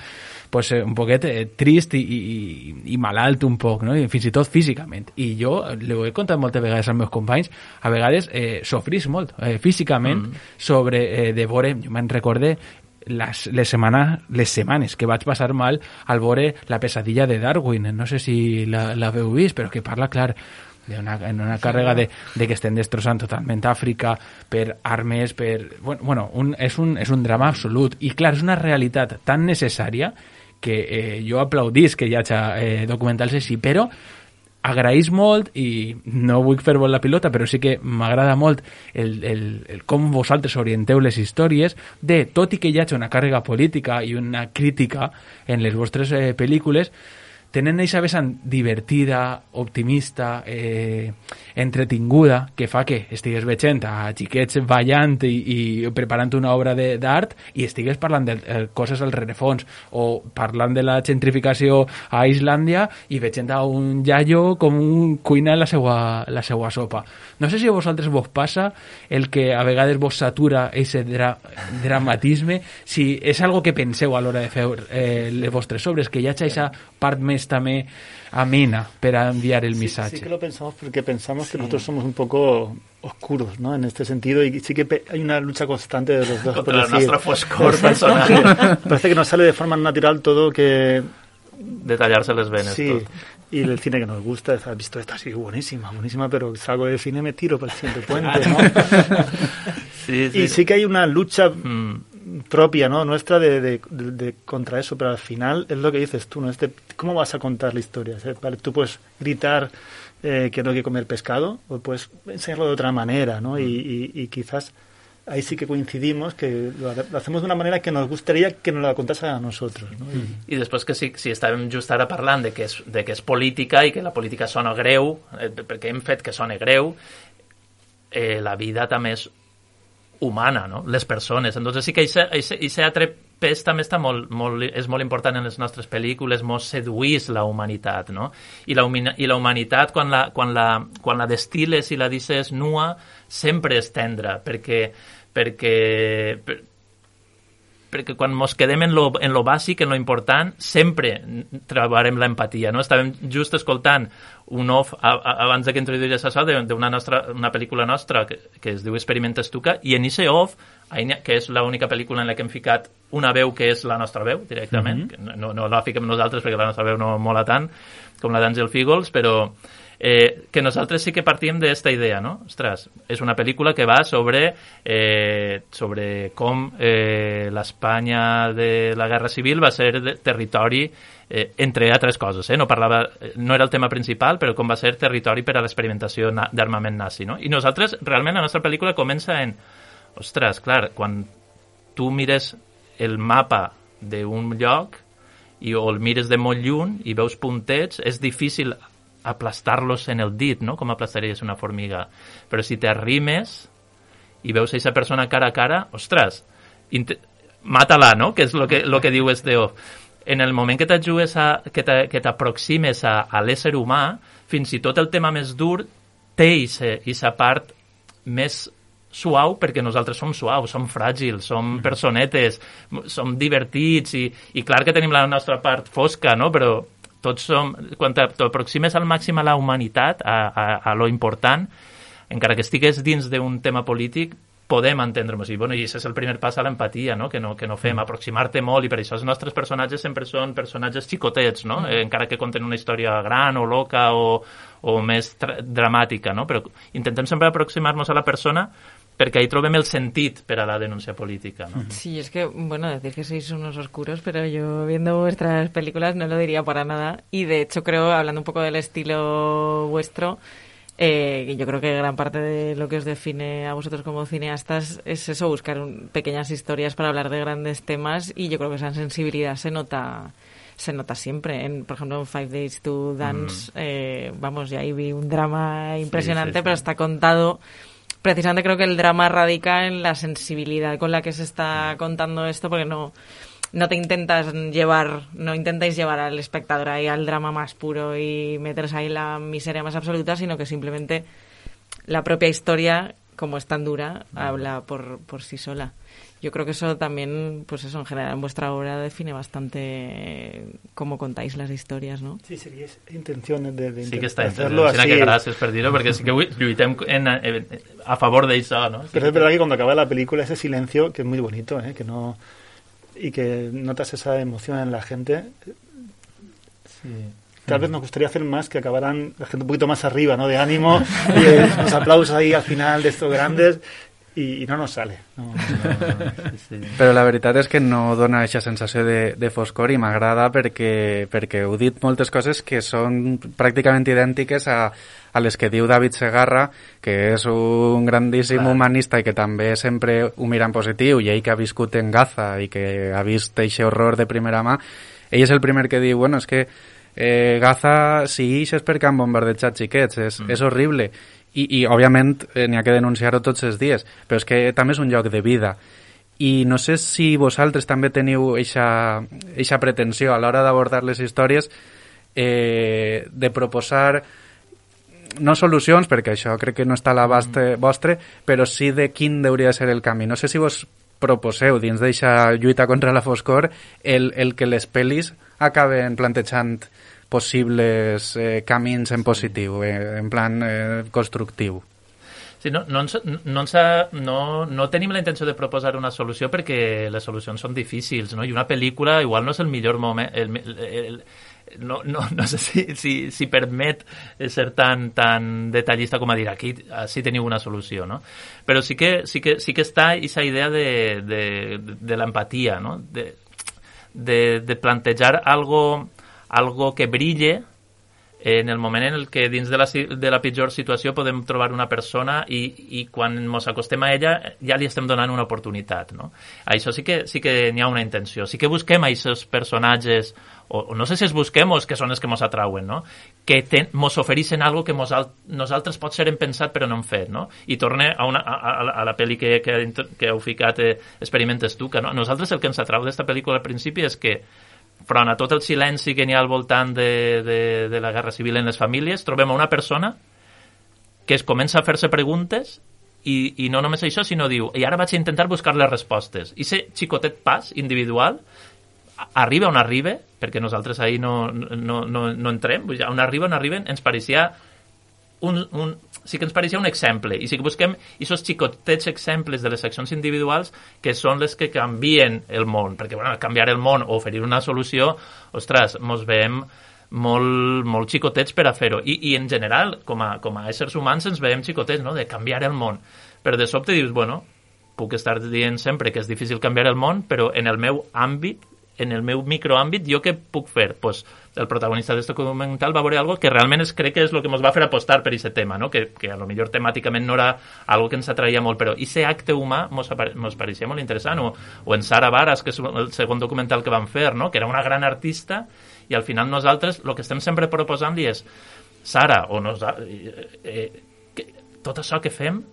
pues, eh, un poquet eh, trist i, i, i malalt un poc, no? I fins i tot físicament. I jo, ho he contat moltes vegades als meus companys, a vegades eh, sofrís molt eh, físicament mm. sobre eh, de veure, jo me'n recorde les, les, setmana, les setmanes que vaig passar mal al veure la pesadilla de Darwin. No sé si l'heu vist, però que parla, clar, de una, en una càrrega de, de que estem destrossant totalment Àfrica per armes, per... Bueno, un, és, un, és un drama absolut. I clar, és una realitat tan necessària que eh, jo aplaudís que hi hagi eh, documentals així, però agraïs molt i no vull fer la pilota però sí que m'agrada molt el, el, el com vosaltres orienteu les històries de, tot i que hi hagi una càrrega política i una crítica en les vostres eh, pel·lícules tenen aquesta vessant divertida, optimista, eh, entretinguda, que fa que estigues veient a xiquets ballant i, i preparant una obra d'art i estigues parlant de eh, coses al rerefons o parlant de la gentrificació a Islàndia i veient a un iaio com un cuina la seva, la seva sopa. No sé si a vosaltres vos passa el que a vegades vos satura aquest dra dramatisme, si és algo que penseu a l'hora de fer eh, les vostres obres, que hi hagi aquesta part més també amena para enviar el mensaje. Sí, que lo pensamos porque pensamos que nosotros somos un poco oscuros, ¿no? En este sentido, y sí que hay una lucha constante de los dos. Contra la nuestra foscor personal. Parece que nos sale de forma natural todo que... Detallarse las venas. Sí, y el cine que nos gusta, has visto esta, sí, buenísima, buenísima, pero salgo del cine me tiro para el siguiente puente, ¿no? sí, sí. Y sí que hay una lucha mm propia, ¿no? Nuestra de, de, de, contra eso, pero al final es lo que dices tú, ¿no? Este, ¿Cómo vas a contar la historia? Tú puedes gritar eh, que no hay que comer pescado o puedes enseñarlo de otra manera, ¿no? Y, y, y quizás ahí sí que coincidimos que lo, lo, hacemos de una manera que nos gustaría que nos la contase a nosotros. ¿no? I, I després que si, si estàvem just ara parlant de que, és, de que és política i que la política sona greu, eh, perquè hem fet que soni greu, eh, la vida també és humana, no? les persones. Entonces sí que aquest altre pes també està molt, molt, és molt important en les nostres pel·lícules, mos seduís la humanitat, no? I la, i la humanitat, quan la, quan, la, quan la destiles i la dices nua, sempre és tendra, perquè, perquè, per, perquè quan ens quedem en lo, en lo bàsic, en lo important, sempre trobarem l'empatia, no? Estàvem just escoltant un off a, a, abans de que introduïs això d'una nostra, una pel·lícula nostra que, que es diu Experimenta Estuca i en ese off, que és l'única pel·lícula en la que hem ficat una veu que és la nostra veu directament, mm -hmm. no, no la fiquem nosaltres perquè la nostra veu no mola tant com la d'Àngel Fígols, però eh, que nosaltres sí que partim d'esta idea, no? Ostres, és una pel·lícula que va sobre, eh, sobre com eh, l'Espanya de la Guerra Civil va ser de territori eh, entre altres coses, eh? no, parlava, no era el tema principal, però com va ser territori per a l'experimentació d'armament nazi. No? I nosaltres, realment, la nostra pel·lícula comença en... Ostres, clar, quan tu mires el mapa d'un lloc i o el mires de molt lluny i veus puntets, és difícil aplastar-los en el dit, no? com aplastaries una formiga. Però si t'arrimes i veus a aquesta persona cara a cara, ostres, mata-la, no? que és el que, lo que diu Esteo. En el moment que t'ajudes a, que t'aproximes a, a l'ésser humà, fins i tot el tema més dur té aquesta part més suau perquè nosaltres som suaus, som fràgils, som personetes, som divertits i, i clar que tenim la nostra part fosca, no? però tots som, quan t'aproximes al màxim a la humanitat, a, a, a lo important, encara que estigués dins d'un tema polític, podem entendre-nos. I, bueno, I això és el primer pas a l'empatia, no? Que, no, que no fem, mm. aproximar-te molt, i per això els nostres personatges sempre són personatges xicotets, no? Mm. Eh, encara que conten una història gran o loca o, o més dramàtica, no? Però intentem sempre aproximar-nos a la persona perquè ahí trobem el sentit per a la denuncia política. ¿no? Sí, es que, bueno, decir que sois unos oscuros, pero yo viendo vuestras películas no lo diría para nada. Y de hecho creo, hablando un poco del estilo vuestro, eh, yo creo que gran parte de lo que os define a vosotros como cineastas es eso, buscar un, pequeñas historias para hablar de grandes temas y yo creo que esa sensibilidad se nota se nota siempre. En, por ejemplo, en Five Days to Dance, mm. eh, vamos, ya ahí vi un drama impresionante, sí, sí, sí. pero está contado precisamente creo que el drama radica en la sensibilidad con la que se está contando esto, porque no, no te intentas llevar, no intentáis llevar al espectador ahí al drama más puro y meterse ahí la miseria más absoluta, sino que simplemente la propia historia, como es tan dura, habla por, por sí sola. Yo creo que eso también, pues eso en general en vuestra obra define bastante cómo contáis las historias, ¿no? Sí, sería intención de, de Sí que està hacerlo así. que gràcies per dir-ho, perquè sí que lluitem en, en, a favor d'això, ¿no? Pero es verdad que cuando acaba la película ese silencio, que es muy bonito, ¿eh? Que no... Y que notas esa emoción en la gente. Sí. Tal vez nos gustaría hacer más, que acabaran la gente un poquito más arriba, ¿no? De ánimo, y los aplausos ahí al final de estos grandes i, i no nos sale. No, Però la veritat és que no dona aquesta sensació de, de foscor i m'agrada perquè, perquè heu dit moltes coses que són pràcticament idèntiques a, a les que diu David Segarra, que és un grandíssim Clar. humanista i que també sempre ho mira en positiu, i ell que ha viscut en Gaza i que ha vist aquest horror de primera mà, ell és el primer que diu, bueno, és que eh, Gaza, si ix és perquè han bombardejat xiquets, és, mm. és horrible. I, i òbviament, eh, n'hi ha que denunciar-ho tots els dies, però és que també és un lloc de vida. I no sé si vosaltres també teniu eixa pretensió a l'hora d'abordar les històries eh, de proposar no solucions, perquè això crec que no està a l'abast mm. vostre, però sí de quin hauria de ser el camí. No sé si vos proposeu dins d'eixa lluita contra la foscor el, el que les pel·lis acaben plantejant possibles eh, camins en positiu, eh, en plan eh, constructiu. Sí, no, no, ens, no, ens ha, no, no tenim la intenció de proposar una solució perquè les solucions són difícils, no? I una pel·lícula igual no és el millor moment... El, el, el, no, no, no sé si, si, si permet ser tan, tan detallista com a dir aquí sí teniu una solució, no? Però sí que, sí que, sí que està aquesta idea de, de, de l'empatia, no? De, de, de plantejar algo, algo que brille en el moment en el que dins de la, de la pitjor situació podem trobar una persona i, i quan ens acostem a ella ja li estem donant una oportunitat. No? Això sí que, sí que n'hi ha una intenció. Sí que busquem aquests personatges, o, o no sé si els busquem o que són els que ens atrauen, no? que ten, mos ofereixen algo que mos al, nosaltres pot ser hem pensat però no hem fet. No? I torne a, una, a, a, a la pel·li que, que, que heu ficat, eh, experimentes tu, que no, nosaltres el que ens atrau d'esta pel·lícula al principi és que front a tot el silenci que n'hi ha al voltant de, de, de la guerra civil en les famílies, trobem una persona que es comença a fer-se preguntes i, i no només això, sinó diu i ara vaig a intentar buscar les respostes. I ser xicotet pas individual arriba on arriba, perquè nosaltres ahir no, no, no, no entrem, on arriba, on arriben, ens pareixia un, un, sí que ens pareixia un exemple. I que busquem aquests xicotets exemples de les accions individuals que són les que canvien el món. Perquè bueno, canviar el món o oferir una solució ostres, mos veiem molt, molt xicotets per a fer-ho. I, i en general, com a, com a éssers humans ens veiem xicotets, no?, de canviar el món. Però de sobte dius, bueno puc estar dient sempre que és difícil canviar el món però en el meu àmbit en el meu microàmbit, jo què puc fer? Pues, el protagonista d'aquest documental va veure algo que realment es crec que és el que ens va fer apostar per aquest tema, no? que, que a lo millor temàticament no era algo que ens atraïa molt, però aquest acte humà mos pareixia molt interessant, o, o en Sara Varas, que és el segon documental que van fer, no? que era una gran artista, i al final nosaltres el que estem sempre proposant-li és Sara, o nos, eh, eh, que, tot això que fem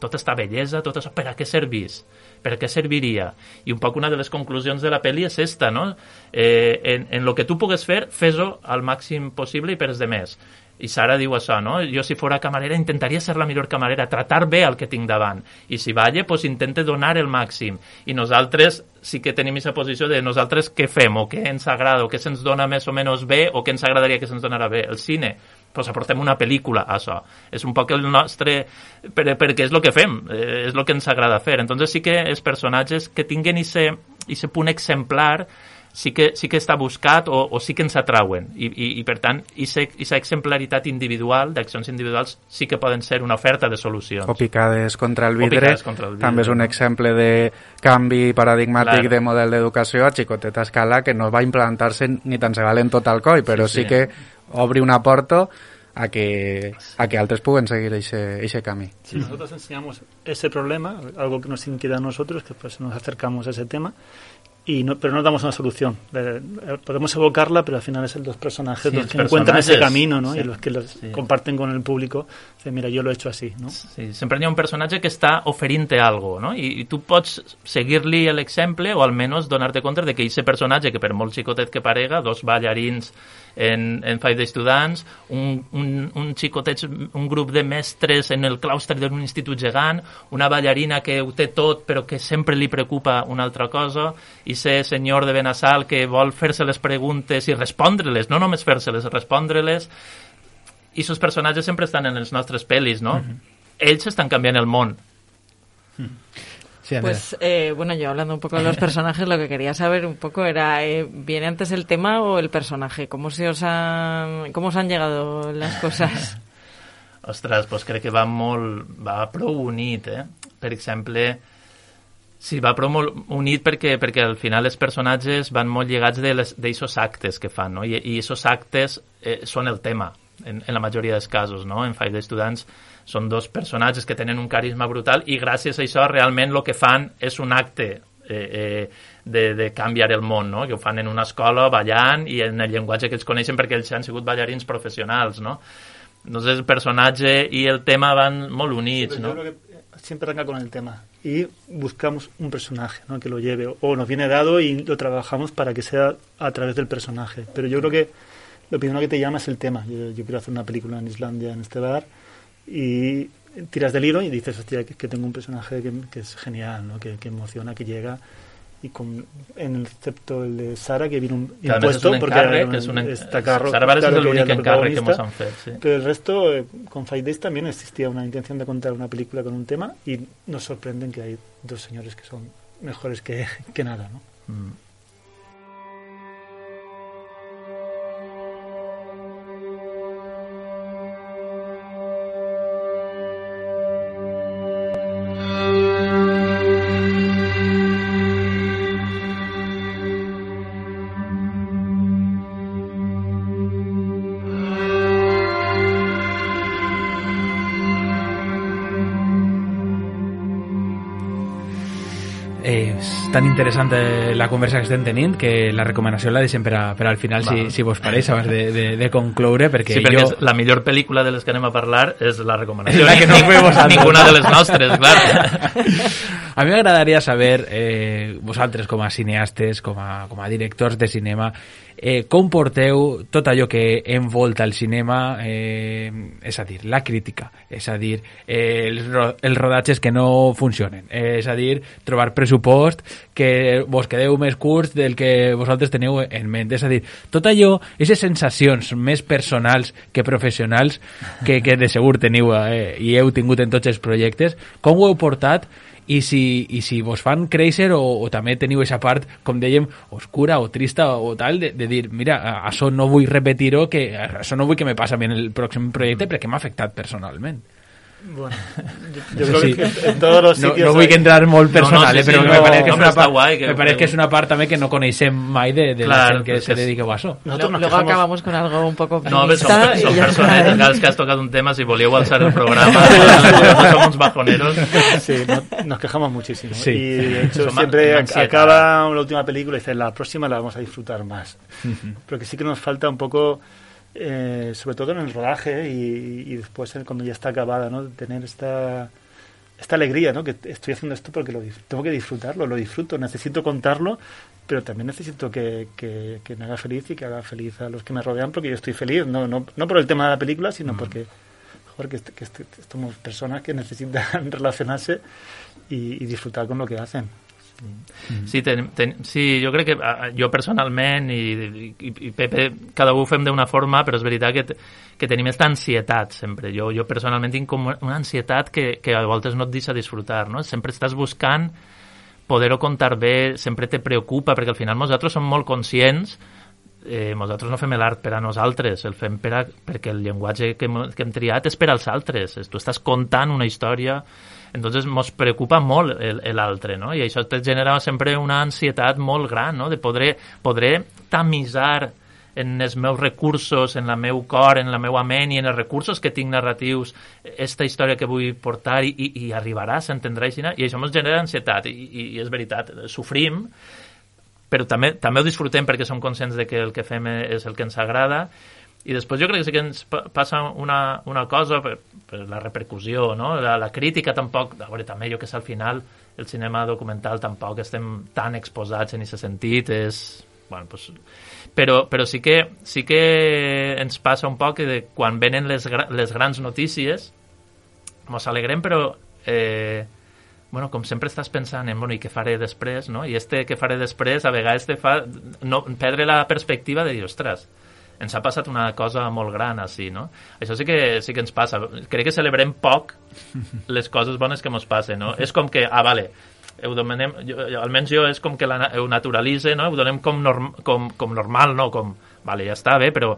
tota aquesta bellesa, tot això, per a què servís? Per a què serviria? I un poc una de les conclusions de la pel·li és esta, no? Eh, en, en lo que tu pugues fer, fes-ho al màxim possible i per de més. I Sara diu això, no? Jo si fora camarera intentaria ser la millor camarera, tratar bé el que tinc davant. I si balla, pues intente donar el màxim. I nosaltres sí que tenim aquesta posició de nosaltres què fem, o què ens agrada, o què se'ns dona més o menys bé, o què ens agradaria que se'ns donara bé. El cine, pues aportem una pel·lícula a això. És un poc el nostre... Per, perquè és el que fem, eh, és el que ens agrada fer. Entonces sí que els personatges que tinguen aquest punt exemplar sí que, sí que està buscat o, o sí que ens atrauen i, i, i per tant, aquesta exemplaritat individual, d'accions individuals sí que poden ser una oferta de solucions. O picades contra el vidre, contra el vidre també és un exemple de canvi paradigmàtic claro. de model d'educació a xicoteta escala que no va implantar-se ni tan se valen tot al coi, però sí, sí. sí que obri una porta a que, a que altres puguen seguir ese camí. Si nosotros enseñamos ese problema, algo que nos inquieta a nosotros, que pues nos acercamos a ese tema, y no, pero no damos una solución. Eh, podemos evocarla, pero al final es el dos personajes sí, los que encuentran ese camino ¿no? Sí, y los que los sí. comparten con el público. Dicen, mira, yo lo he hecho así. ¿no? Sí, sempre hi ha un personatge que està oferint-te algo, no? I, i tu pots seguir-li l'exemple o almenys donar-te compte de que aquest personatge, que per molt xicotet que parega, dos ballarins en, en Five Days to Dance, un, un, un xicotet, un grup de mestres en el claustre d'un institut gegant, una ballarina que ho té tot però que sempre li preocupa una altra cosa, i ser senyor de Benassal que vol fer-se les preguntes i respondre-les, no només fer-se-les, respondre-les, i aquests personatges sempre estan en les nostres pel·lis, no? Mm -hmm. Ells estan canviant el món. Mm. Sí, pues eh, bueno, yo hablando un poco de los personajes, lo que quería saber un poco era, eh, ¿viene antes el tema o el personaje? ¿Cómo se os han, cómo os han llegado las cosas? Ostres, pues crec que va molt... va prou unit, eh? per exemple, Sí, va prou molt unit perquè, perquè al final els personatges van molt lligats d'aixòs actes que fan, no? I, aquests actes eh, són el tema, en, en la majoria dels casos, no? En Five Days to Dance són dos personatges que tenen un carisma brutal i gràcies a això realment el que fan és un acte eh, eh, de, de canviar el món, no? que ho fan en una escola ballant i en el llenguatge que ells coneixen perquè ells han sigut ballarins professionals. No? Entonces el personatge i el tema van molt units. Sí, no? Que siempre arranca con el tema y buscamos un personaje ¿no? que lo lleve o nos viene dado y lo trabajamos para que sea a través del personaje. Pero yo creo que lo primero que te llama es el tema. Yo, yo quiero hacer una película en Islandia, en este bar, y tiras del hilo y dices, hostia, que, que tengo un personaje que, que es genial, ¿no? que, que emociona, que llega. Y con, en el excepto el de Sara, que viene un Que impuesto, porque encàrrec, és un está carro, Sara claro que es la encàrrec que protagonista. mos han fet, sí. Pero el resto, eh, con Five Days también existía una intención de contar una película con un tema y nos sorprenden que hay dos señores que son mejores que, que nada, ¿no? Mm. Tan interessant la conversa que estem tenint que la recomanació la deixem per, a, per al final, si, si vos pareix, abans de, de, de concloure, perquè, Sí, perquè jo... la millor pel·lícula de les que anem a parlar és la recomanació. La que no fue vosaltres. Ninguna de les nostres, clar. A mi m'agradaria saber, eh, vosaltres com a cineastes, com a, com a directors de cinema, eh, com porteu tot allò que envolta el cinema, eh, és a dir, la crítica, és a dir, eh, els, ro els rodatges que no funcionen, eh, és a dir, trobar pressupost que vos quedeu més curts del que vosaltres teniu en ment, és a dir, tot allò, aquestes sensacions més personals que professionals que, que de segur teniu eh, i heu tingut en tots els projectes, com ho heu portat i si, i si vos fan créixer o, o també teniu aquesta part, com dèiem, oscura o trista o tal, de, de dir, mira, això no vull repetir-ho, que això no vull que me passi en el pròxim projecte perquè m'ha afectat personalment. Bueno, yo, yo Eso creo sí. que en todos los No, sitios no vull hay- que entrar molt personal, No, no, sí, eh, però sí, me no, pareix que home, una part, guai que- me pareix que és una part també que no coneixem mai de, de la Clar, gent que és se dedica a això. Nosotros nos Luego quejamos- acabamos con algo un poco No, ya personetes, está. cada vez que has tocat un tema, si volíeu alçar el programa, nosotros som uns bajoneros. Sí, no- nos quejamos muchísimo. Sí. Y de hecho Son siempre ansiedad. acaba la última película y dice, la próxima la vamos a disfrutar más. Pero que sí que nos falta un poco, eh, sobre todo en el rodaje y, y después cuando ya está acabada, ¿no? Tener esta, esta alegría, ¿no? Que estoy haciendo esto porque lo, tengo que disfrutarlo, lo disfruto, necesito contarlo, pero también necesito que, que- que me haga feliz y que haga feliz a los que me rodean porque yo estoy feliz, no, no, no por el tema de la película, sino porque joder, que, que somos personas que necesitan relacionarse y, y disfrutar con lo que hacen. Sí, ten, ten, sí, jo crec que jo personalment i, i, i Pepe, cada un fem d'una forma, però és veritat que, que tenim aquesta ansietat sempre. Jo, jo personalment tinc com una ansietat que, que a voltes no et deixa disfrutar, no? Sempre estàs buscant poder-ho contar bé, sempre te preocupa, perquè al final nosaltres som molt conscients eh, nosaltres no fem l'art per a nosaltres, el fem per a, perquè el llenguatge que, hem- que hem triat és per als altres. Tu estàs contant una història, entonces mos preocupa molt l'altre, no? I això te genera sempre una ansietat molt gran, no? De poder, poder tamisar en els meus recursos, en la meu cor, en la meva ment i en els recursos que tinc narratius, esta història que vull portar i, i, i arribarà, s'entendrà així, i això ens genera ansietat, i, i, i és veritat, sofrim, però també, també ho disfrutem perquè som conscients de que el que fem és el que ens agrada i després jo crec que sí que ens pa- passa una, una cosa per, per la repercussió, no? la, la crítica tampoc, a veure, també jo que sé, al final el cinema documental tampoc estem tan exposats en aquest sentit, és... Bueno, pues, però, però sí, que, sí que ens passa un poc que de, quan venen les, les grans notícies mos alegrem, però eh, bueno, com sempre estàs pensant en, bueno, i què faré després, no? I este què faré després a vegades te fa no, perdre la perspectiva de dir, ostres, ens ha passat una cosa molt gran així, no? Això sí que, sí que ens passa. Crec que celebrem poc les coses bones que ens passen, no? És com que, ah, vale, ho donem, jo, jo, almenys jo és com que la, ho naturalitze, no? Ho donem com, norm, com, com normal, no? Com, vale, ja està bé, però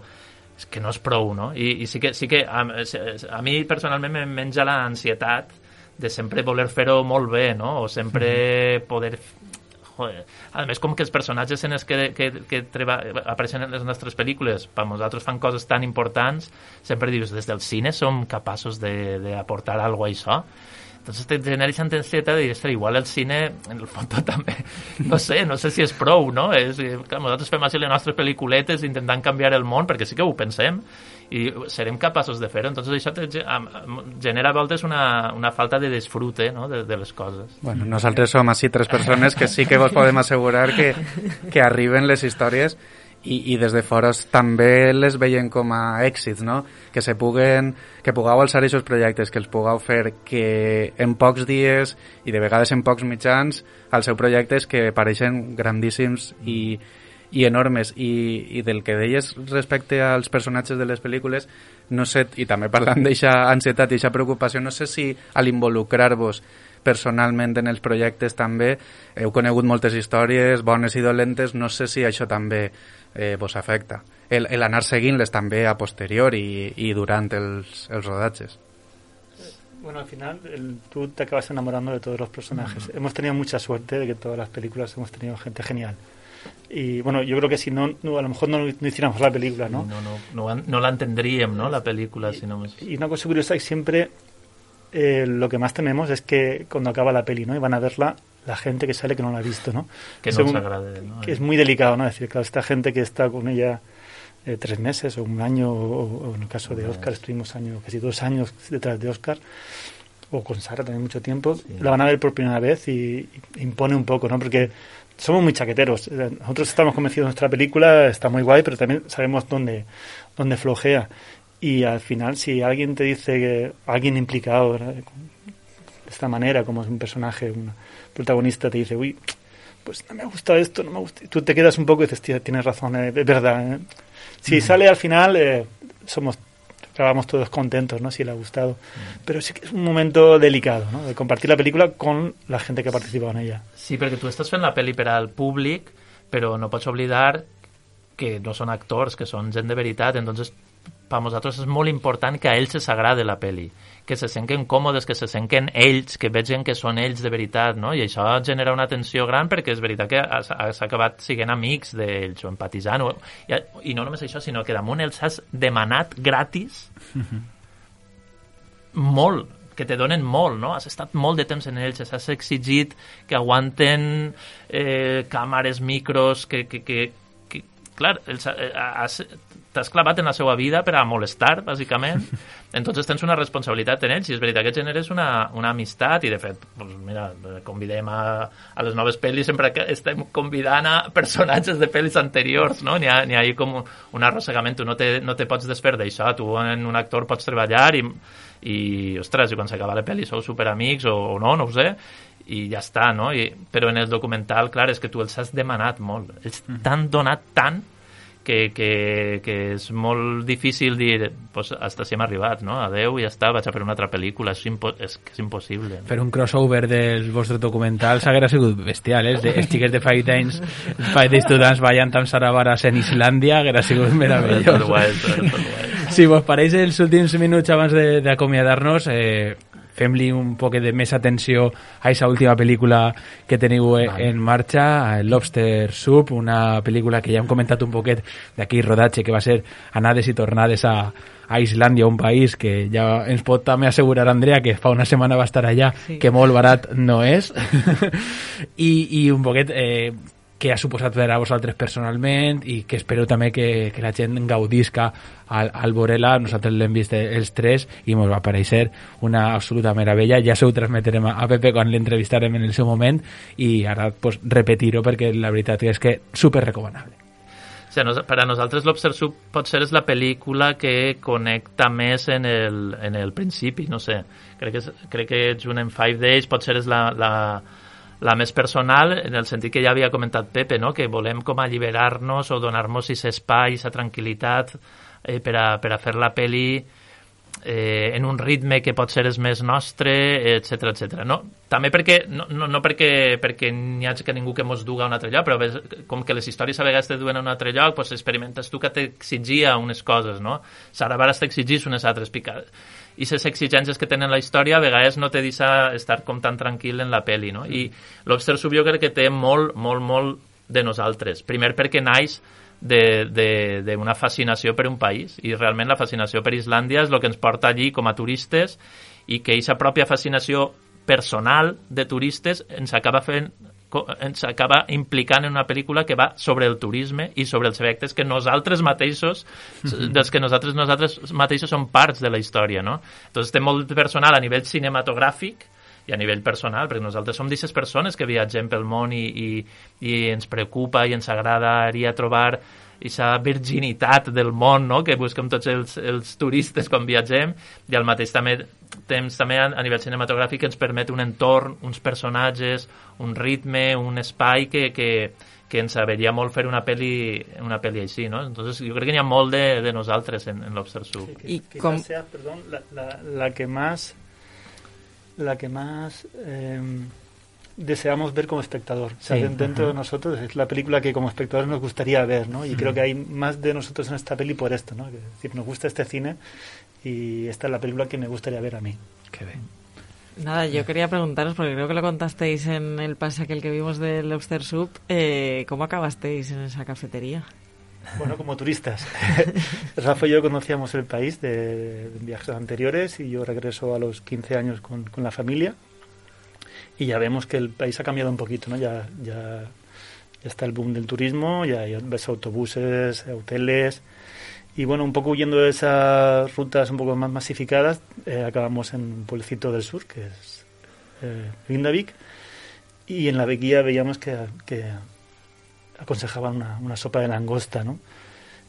és que no és prou, no? I, i sí que, sí que a, a mi personalment me menja l'ansietat de sempre voler fer-ho molt bé, no? O sempre poder joder. A més, com que els personatges en els que, que, que treba, apareixen en les nostres pel·lícules, per nosaltres fan coses tan importants, sempre dius, des del cine som capaços d'aportar alguna a això. Entonces te genera esa ansietat de dir, igual el cine, en el fons també, no sé, no sé si és prou, no? És, que nosaltres fem així les nostres pel·lículetes intentant canviar el món, perquè sí que ho pensem, i serem capaços de fer-ho. Entonces això te, genera a voltes una, una falta de disfrute no? de, de les coses. Bueno, nosaltres som així tres persones que sí que vos podem assegurar que, que arriben les històries i, i des de fora també les veien com a èxits, no? Que se puguen, que pugueu alçar aquests projectes, que els pugueu fer que en pocs dies i de vegades en pocs mitjans els seus projectes que pareixen grandíssims i, i enormes i, i del que deies respecte als personatges de les pel·lícules no sé, i també parlant d'aquesta ansietat i aquesta preocupació, no sé si a l'involucrar-vos personalment en els projectes també heu conegut moltes històries bones i dolentes, no sé si això també eh, vos afecta el, el anar seguint-les també a posterior i, i durant els, els rodatges Bueno, al final el, tú te acabas enamorando de todos los personajes. Mm. Hemos tenido mucha suerte de que todas las películas hemos tenido gente genial. Y bueno, yo creo que si no, no a lo mejor no, no hiciéramos la película, ¿no? No, no, no, no la entenderíamos, ¿no? La película, si no... Y una cosa curiosa es que siempre eh, lo que más tememos es que cuando acaba la peli, ¿no? Y van a verla la gente que sale que no la ha visto, ¿no? Que no se agrade, ¿no? Que es muy delicado, ¿no? Es decir, claro, esta gente que está con ella eh, tres meses o un año, o, o en el caso de Oscar estuvimos años, casi dos años detrás de Oscar, o con Sara también mucho tiempo, sí. la van a ver por primera vez y, y impone un poco, ¿no? Porque somos muy chaqueteros. Nosotros estamos convencidos de nuestra película, está muy guay, pero también sabemos dónde, dónde flojea. Y al final, si alguien te dice que alguien implicado ¿verdad? de esta manera, como es un personaje, un protagonista, te dice, uy, pues no me gusta esto, no me gusta. Tú te quedas un poco y dices, tienes razón, eh, es verdad. ¿eh? Si mm. sale al final, eh, somos acabamos todos contentos, ¿no? Si le ha gustado. Pero sí que es un momento delicado, ¿no? De compartir la película con la gente que ha participado en ella. Sí, perquè tu estàs fent la pel·li per al públic, però no pots oblidar que no són actors, que són gent de veritat, entonces per nosaltres és molt important que a ells els agrade la pel·li, que se senten còmodes, que se senten ells, que vegin que són ells de veritat, no? I això genera una tensió gran perquè és veritat que s'ha acabat siguent amics d'ells o empatitzant, o, i, i no només això, sinó que damunt els has demanat gratis molt, que te donen molt, no? Has estat molt de temps en ells, has exigit que aguanten eh, càmeres, micros, que, que, que, que clar, els, eh, has, t'has clavat en la seva vida per a molestar, bàsicament. Entonces tens una responsabilitat en ells i és veritat que generes una, una amistat i de fet, pues, mira, convidem a, a les noves pel·lis sempre que estem convidant a personatges de pel·lis anteriors, no? N'hi ha, ha com un arrossegament, tu no te, no te pots desfer d'això, tu en un actor pots treballar i, i ostres, i quan s'acaba la pel·li sou superamics o, o no, no ho sé, i ja està, no? I, però en el documental, clar, és que tu els has demanat molt. Ells t'han donat tant que, que, que és molt difícil dir pues, hasta si hem arribat, no? Adeu, ja està, vaig a fer una altra pel·lícula, és, impo és és impossible. No? Fer un crossover dels vostres documentals haguera sigut bestial, eh? Els xiques de Five Days, Five Days to Dance ballant amb Sara Baras en Islàndia, haguera sigut meravellós. Si vos pareix els últims minuts abans d'acomiadar-nos, eh, fem-li un poc de més atenció a aquesta última pel·lícula que teniu vale. en marxa, Lobster Soup, una pel·lícula que ja hem comentat un poquet d'aquí rodatge, que va ser anades i tornades a, a Islàndia, un país que ja ens pot també assegurar Andrea que fa una setmana va estar allà, sí. que molt barat no és, I, i un poquet eh, que ha suposat per a vosaltres personalment i que espero també que, que la gent gaudisca al, al veure-la. Nosaltres l'hem vist els tres i ens va pareixer una absoluta meravella. Ja se ho transmetrem a Pepe quan l'entrevistarem en el seu moment i ara pues, repetir-ho perquè la veritat és que super recomanable. O sigui, per a nosaltres l'Obser Sub pot ser és la pel·lícula que connecta més en el, en el principi, no sé. Crec que, crec que junt en Five Days pot ser és la, la, la més personal, en el sentit que ja havia comentat Pepe, no? que volem com alliberar-nos o donar-nos aquest espai, aquesta tranquil·litat eh, per, a, per a fer la peli eh, en un ritme que pot ser és més nostre, etc etc. No? També perquè, no, no, no perquè, perquè n'hi hagi que ningú que mos duga a un altre lloc, però ves, com que les històries a vegades te duen a un altre lloc, pues experimentes tu que t'exigia unes coses, no? Sara Baras t'exigís unes altres picades i les exigències que tenen la història a vegades no te deixa estar com tan tranquil en la peli, no? I l'Obster Sub jo crec que té molt, molt, molt de nosaltres. Primer perquè naix d'una fascinació per un país i realment la fascinació per Islàndia és el que ens porta allí com a turistes i que aquesta pròpia fascinació personal de turistes ens acaba fent ens acaba implicant en una pel·lícula que va sobre el turisme i sobre els efectes que nosaltres mateixos, dels que nosaltres nosaltres mateixos som parts de la història, no? Entonces té molt personal a nivell cinematogràfic i a nivell personal, perquè nosaltres som d'aquestes persones que viatgem pel món i, i, i ens preocupa i ens agradaria trobar aquesta virginitat del món no? que busquem tots els, els turistes quan viatgem i al mateix també temps també a, a nivell cinematogràfic ens permet un entorn, uns personatges, un ritme, un espai que, que, que ens sabria molt fer una pel·li, una pel·li així, no? Entonces, jo crec que n'hi ha molt de, de nosaltres en, en l'Obster Sub. Sí, que, I com... Sea, perdón, la, la, la que más la que más eh, deseamos ver como espectador. O sea, Sí, dentro de nosotros es la película que como espectadores nos gustaría ver, ¿no? Y creo que hay más de nosotros en esta peli por esto, ¿no? Es decir, nos gusta este cine y esta es la película que me gustaría ver a mí. Qué bien. Nada, yo quería preguntaros, porque creo que lo contasteis en el pase aquel que vimos del Lobster Soup, eh, ¿cómo acabasteis en esa cafetería? Bueno, como turistas. Rafa y yo conocíamos el país de, de viajes anteriores y yo regreso a los 15 años con, con la familia y ya vemos que el país ha cambiado un poquito, ¿no? Ya, ya, está el boom del turismo, ya, ves autobuses, hoteles y bueno, un poco huyendo de esas rutas un poco más masificadas, eh, acabamos en un pueblecito del sur, que es eh, y en la guía veíamos que, que aconsejaban una, una sopa de langosta, ¿no?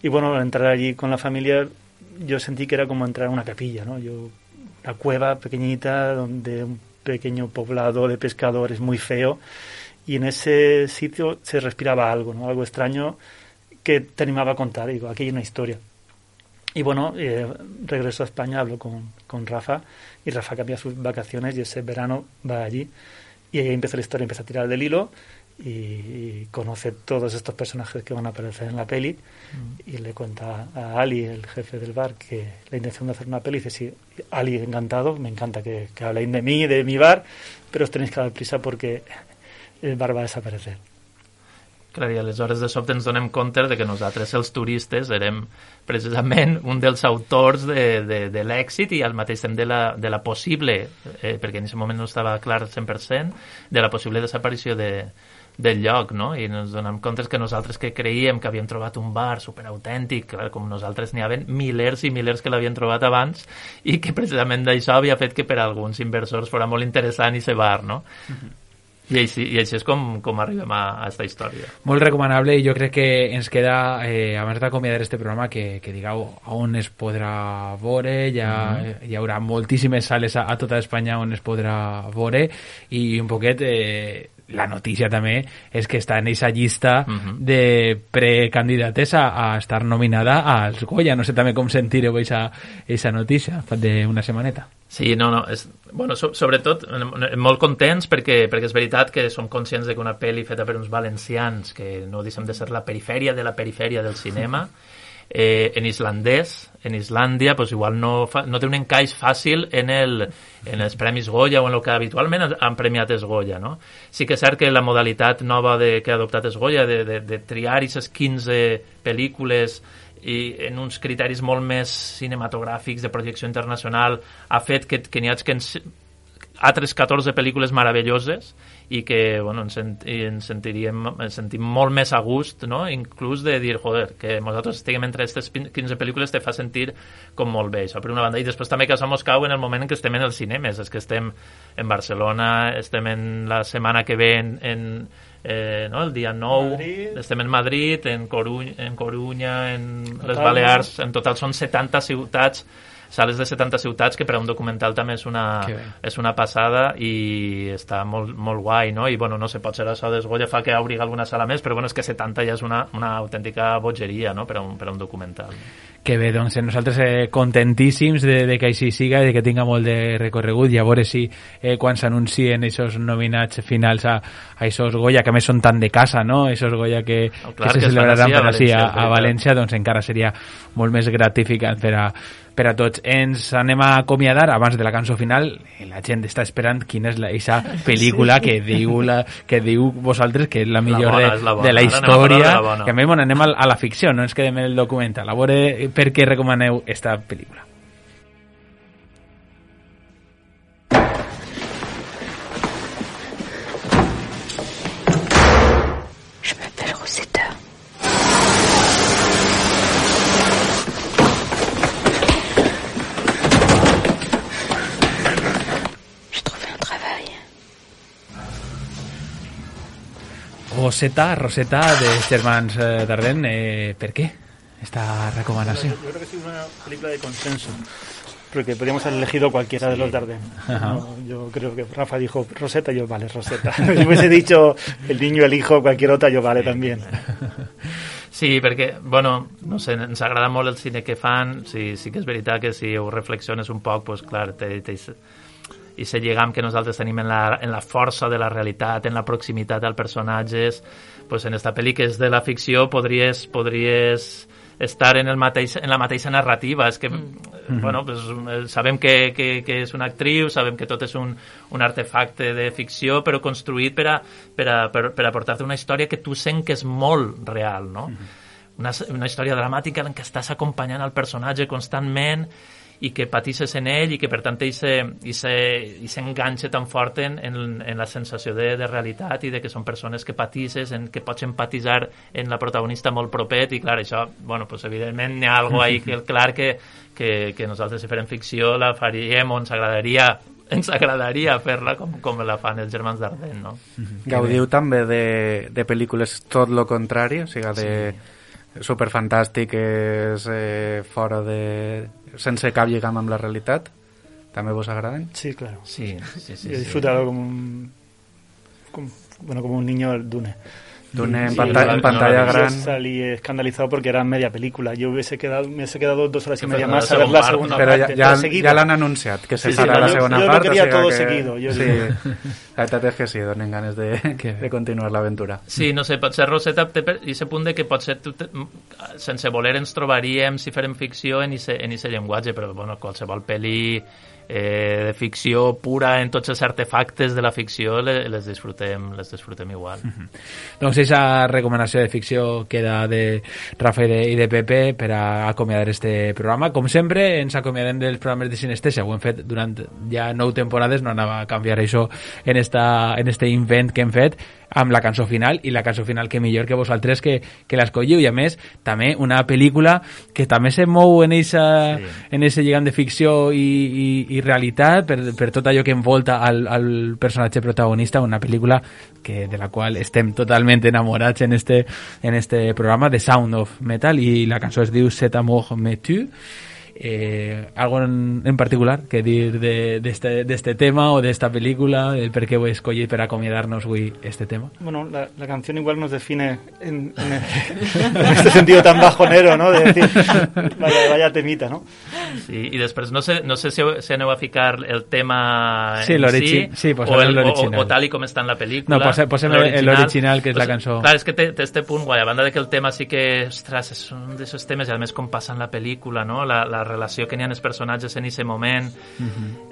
Y bueno, al entrar allí con la familia, yo sentí que era como entrar a una capilla, ¿no? Yo, una cueva pequeñita donde pequeño poblado de pescadores muy feo y en ese sitio se respiraba algo, ¿no? Algo extraño que te animaba a contar. Digo, aquí hay una historia. Y bueno, eh, regreso a España, hablo con, con Rafa y Rafa cambia sus vacaciones y ese verano va allí y ahí empieza la historia, empieza a tirar del hilo y, y conoce todos estos personajes que van a aparecer en la peli y le cuenta a Ali, el jefe del bar, que la intención de hacer una peli. Dice, sí, Ali, encantado, me encanta que, que habléis de mí, de mi bar, pero os tenéis que dar prisa porque el bar va a desaparecer. Clar, i aleshores de sobte ens donem compte de que nosaltres, els turistes, érem precisament un dels autors de, de, de l'èxit i al mateix temps de la, de la possible, eh, perquè en aquest moment no estava clar al 100%, de la possible desaparició de, del lloc, no? I ens donem compte que nosaltres que creíem que havíem trobat un bar superautèntic, clar, com nosaltres n'hi havien milers i milers que l'havien trobat abans i que precisament d'això havia fet que per a alguns inversors fora molt interessant i bar, no? I així, I així és com, com arribem a, a esta història. Molt recomanable i jo crec que ens queda, eh, abans d'acomiadar este programa, que, que digueu on es podrà veure, hi, ha, Mhm. hi haurà moltíssimes sales a, a tota Espanya on es podrà veure i un poquet eh, la notícia també és que està en aquesta llista Mhm. de precandidates a, a estar nominada als Goya. No sé també com sentireu aquesta notícia d'una setmaneta. Sí, no, no, és, bueno, so, sobretot molt contents perquè, perquè és veritat que som conscients de que una pel·li feta per uns valencians que no deixem de ser la perifèria de la perifèria del cinema eh, en islandès, en Islàndia, pues igual no, fa, no té un encaix fàcil en, el, en els Premis Goya o en el que habitualment han premiat els Goya, no? Sí que és cert que la modalitat nova de, que ha adoptat els Goya de, de, de triar aquestes 15 pel·lícules i en uns criteris molt més cinematogràfics de projecció internacional ha fet que, que n'hi hagi que ens, altres 14 pel·lícules meravelloses i que bueno, ens, sent, i ens, sentiríem, ens sentim molt més a gust no? inclús de dir, joder, que nosaltres estiguem entre aquestes 15 pel·lícules te fa sentir com molt bé, això per una banda i després també que això mos cau en el moment en què estem en els cinemes és que estem en Barcelona estem en la setmana que ve en, en eh, no? el dia 9 Madrid. estem en Madrid, en Corunya, en, Corunya, en les Palma. Balears en total són 70 ciutats sales de 70 ciutats, que per a un documental també és una, Que és una passada i està molt, molt guai, no? I, bueno, no sé, potser això d'Esgolla fa que obri alguna sala més, però, bueno, és que 70 ja és una, una autèntica bogeria, no?, per a un, per a un documental. que bé, doncs nosaltres eh, contentíssims de, de que així siga i de que tinga molt de recorregut i a veure si eh, quan s'anuncien aquests nominats finals a, a aquests Goya, que a més són tan de casa, no? Aquests Goya que, Oh, que clar, se que es fan celebraran a per així a, València, a. València, doncs encara seria molt més gratificant per a, per a tots. Ens anem a acomiadar abans de la cançó final. La gent està esperant quina és la, eixa pel·lícula que diu, la, que diu vosaltres que és la millor bona, de, és la bona. de la Ara anem a història. la bona. Que a més, bueno, anem a, a la ficció, no ens quedem en el documental. A veure per què recomaneu esta pel·lícula. Rosetta, Rosetta, dels germans eh, Dardenne, eh, per què esta recomanació? Yo creo que es una película de consenso. Porque podríamos haber elegido cualquiera de los Darden. No, yo creo que Rafa dijo Rosetta, yo vale, Rosetta. si hubiese dicho el niño, el hijo, cualquier otra, yo vale también. Sí, perquè, bueno, no sé, ens agrada molt el cine que fan, sí, sí que és veritat que si ho reflexiones un poc, pues, clar, té, té, i se lligam que nosaltres tenim en la, en la força de la realitat, en la proximitat als personatges, pues en esta pel·li que és de la ficció podries, podries estar en, el mateix, en la mateixa narrativa. És que, mm. bueno, pues, eh, sabem que, que, que és una actriu, sabem que tot és un, un artefacte de ficció, però construït per a, per a, per, per a portar-te una història que tu sent que és molt real, no? Una, una història dramàtica en què estàs acompanyant el personatge constantment i que patisses en ell i que per tant ell se, i se, i s'enganxa tan fort en, en, en la sensació de, de realitat i de que són persones que patisses, en que pots empatitzar en la protagonista molt propet i clar, això, bueno, pues evidentment hi ha alguna ahí que clar que, que, que nosaltres si farem ficció la faríem o ens agradaria ens agradaria fer-la com, com la fan els germans Dardenne, no? Gaudiu també de, de pel·lícules tot lo contrari, o sigui, de superfantàstiques eh, fora de... sense cap lligam amb la realitat? També vos agraden? Sí, claro. Sí, sí, sí. Yo he sí. disfrutado como un, como- bueno, como un niño del Dune. Dune en, Sí, panta- no, en pantalla no, Yo gran. salí escandalizado porque era media película. Yo hubiese quedado, me hubiese quedado dos horas y media más la a ver la segunda segunda parte, Però ja, parte, ja, todo seguido. ja l'han anunciat, que se Sí, sí, farà no, la jo- segona jo lo part. quería o sigui todo que... seguido, jo sí. La veritat és que sí, donen ganes de, de continuar l'aventura. Sí, no sé, potser Rosetta té per- i aquest punt de que potser tu te, sense voler ens trobaríem si farem ficció en ese, en ese llenguatge, però bueno, qualsevol pel·li eh, de ficció pura en tots els artefactes de la ficció le- les disfrutem, les disfrutem igual. Doncs aquesta recomanació de ficció queda de Rafa i de, i de Pepe per a acomiadar este programa. Com sempre, ens acomiadem dels programes de Sinestesia. Ho hem fet durant ja nou temporades, no anava a canviar això en, esta, en este invent que hem fet amb la cançó final i la cançó final que millor que vosaltres que, que l'escolliu i a més també una pel·lícula que també se mou en eixa, Sí. en ese lligam de ficció i, i, i realitat per, per tot allò que envolta al, al personatge protagonista una pel·lícula que, de la qual estem totalment enamorats en este, en este programa The Sound of Metal i la cançó es diu Cet amour me tue eh, algo en, en particular que dir de, de, este, de este tema o de esta película, el per què ho escollit per acomiadar-nos avui este tema? Bueno, la, la canción igual nos define en, en- en este sentido tan bajonero, ¿no? De decir, vaya, vaya temita, ¿no? Sí, i després no sé, no sé si, si aneu a ficar el tema Sí, en l'origi- sí, sí, o, el, o, o tal i com està en la pel·lícula. No, posem- posem el- l'original, que és la cançó. Clar, és que té, té este punt guai, a banda de que el tema sí que, ostres, és un d'aquests temes, i a més com passa en la pel·lícula, no? la, la relació que n'hi ha els personatges en aquest moment,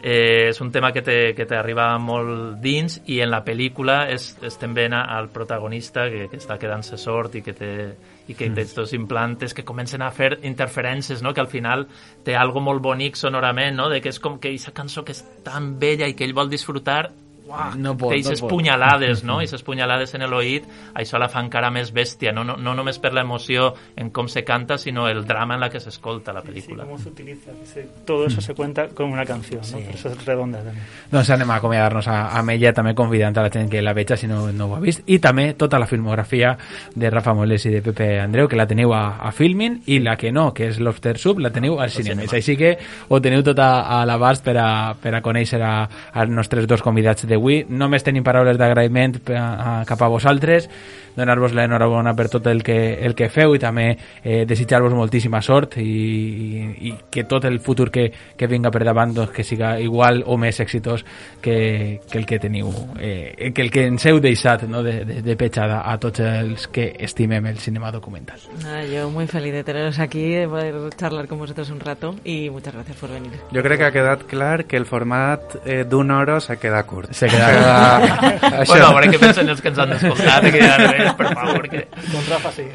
eh, és un tema que te- que t'arriba molt dins i en la pel·lícula és, veient a- al protagonista que, que està quedant-se sort i que té i que té estos implantes que comencen a fer interferències, no? que al final té algo molt bonic sonorament, no? de que és com que aquesta cançó que és tan bella i que ell vol disfrutar uah, No pot, té no aquestes pot. punyalades, no? Aquestes punyalades en l'oït, això la fa encara més bèstia, no, no, no només per l'emoció en com se canta, sinó el drama en la que s'escolta la Sí, pel·lícula. cómo se utiliza. que se- todo eso se cuenta con una canción, ¿no? Por eso es redonda también. Doncs anem a acomiadar-nos a, amb ella, també convidant a la gent que la veja si no, no ho ha vist, i també tota la filmografia de Rafa Molés i de Pepe Andreu, que la teniu a, a Filmin, i la que no, que és l'Obster Sub, la teniu al cinema. Així que ho teniu tot a, a l'abast per, a, per a conèixer a, als nostres dos convidats d'avui. Només tenim paraules d'agraïment a- a- cap a vosaltres. Donar-vos l'enhorabona per tot el que, el que feu i també eh, desitjar-vos moltíssima sort i, i, i que tot el futur que, que vinga per davant doncs, que siga igual o més exitós que, que el que teniu eh, que el que ens heu deixat no, de, de, de petjada a tots els que estimem el cinema documental. Nada, yo muy feliz de teneros aquí, de poder charlar con vosotros un rato y muchas gracias por venir. Jo crec que ha quedat clar que el format eh, d'un hora se queda curt. Se queda... Això. Bueno, a veure què pensen els que ens han d'escoltar, que ja per favor. Que... Con Rafa sí.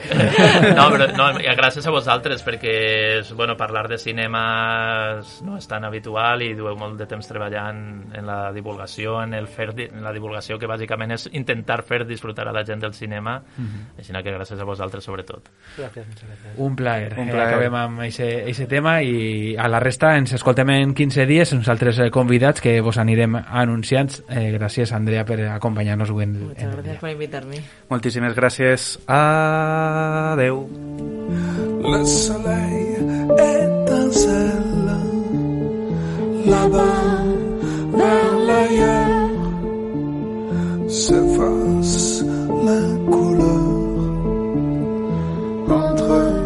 No, però no, i gràcies a vosaltres, perquè és, bueno, parlar de cinema no és tan habitual i dueu molt de temps treballant en la divulgació, en, el fer, en la divulgació que bàsicament és intentar fer disfrutar a la gent del cinema, Mhm. així que gràcies a vosaltres sobretot. Muchas gracias. Un plaer. Un Eh, plaer. acabem amb aquest tema i a la resta ens escoltem en 15 dies uns altres eh, convidats que vos anirem anunciant. Eh, gràcies, Andrea, per acompanyar-nos avui en, Muchas en el gracias dia. por invitarme. Moltíssimes gràcies. Adeu. Le soleil étincelle là-bas vers l'ailleurs s'efface la couleur entre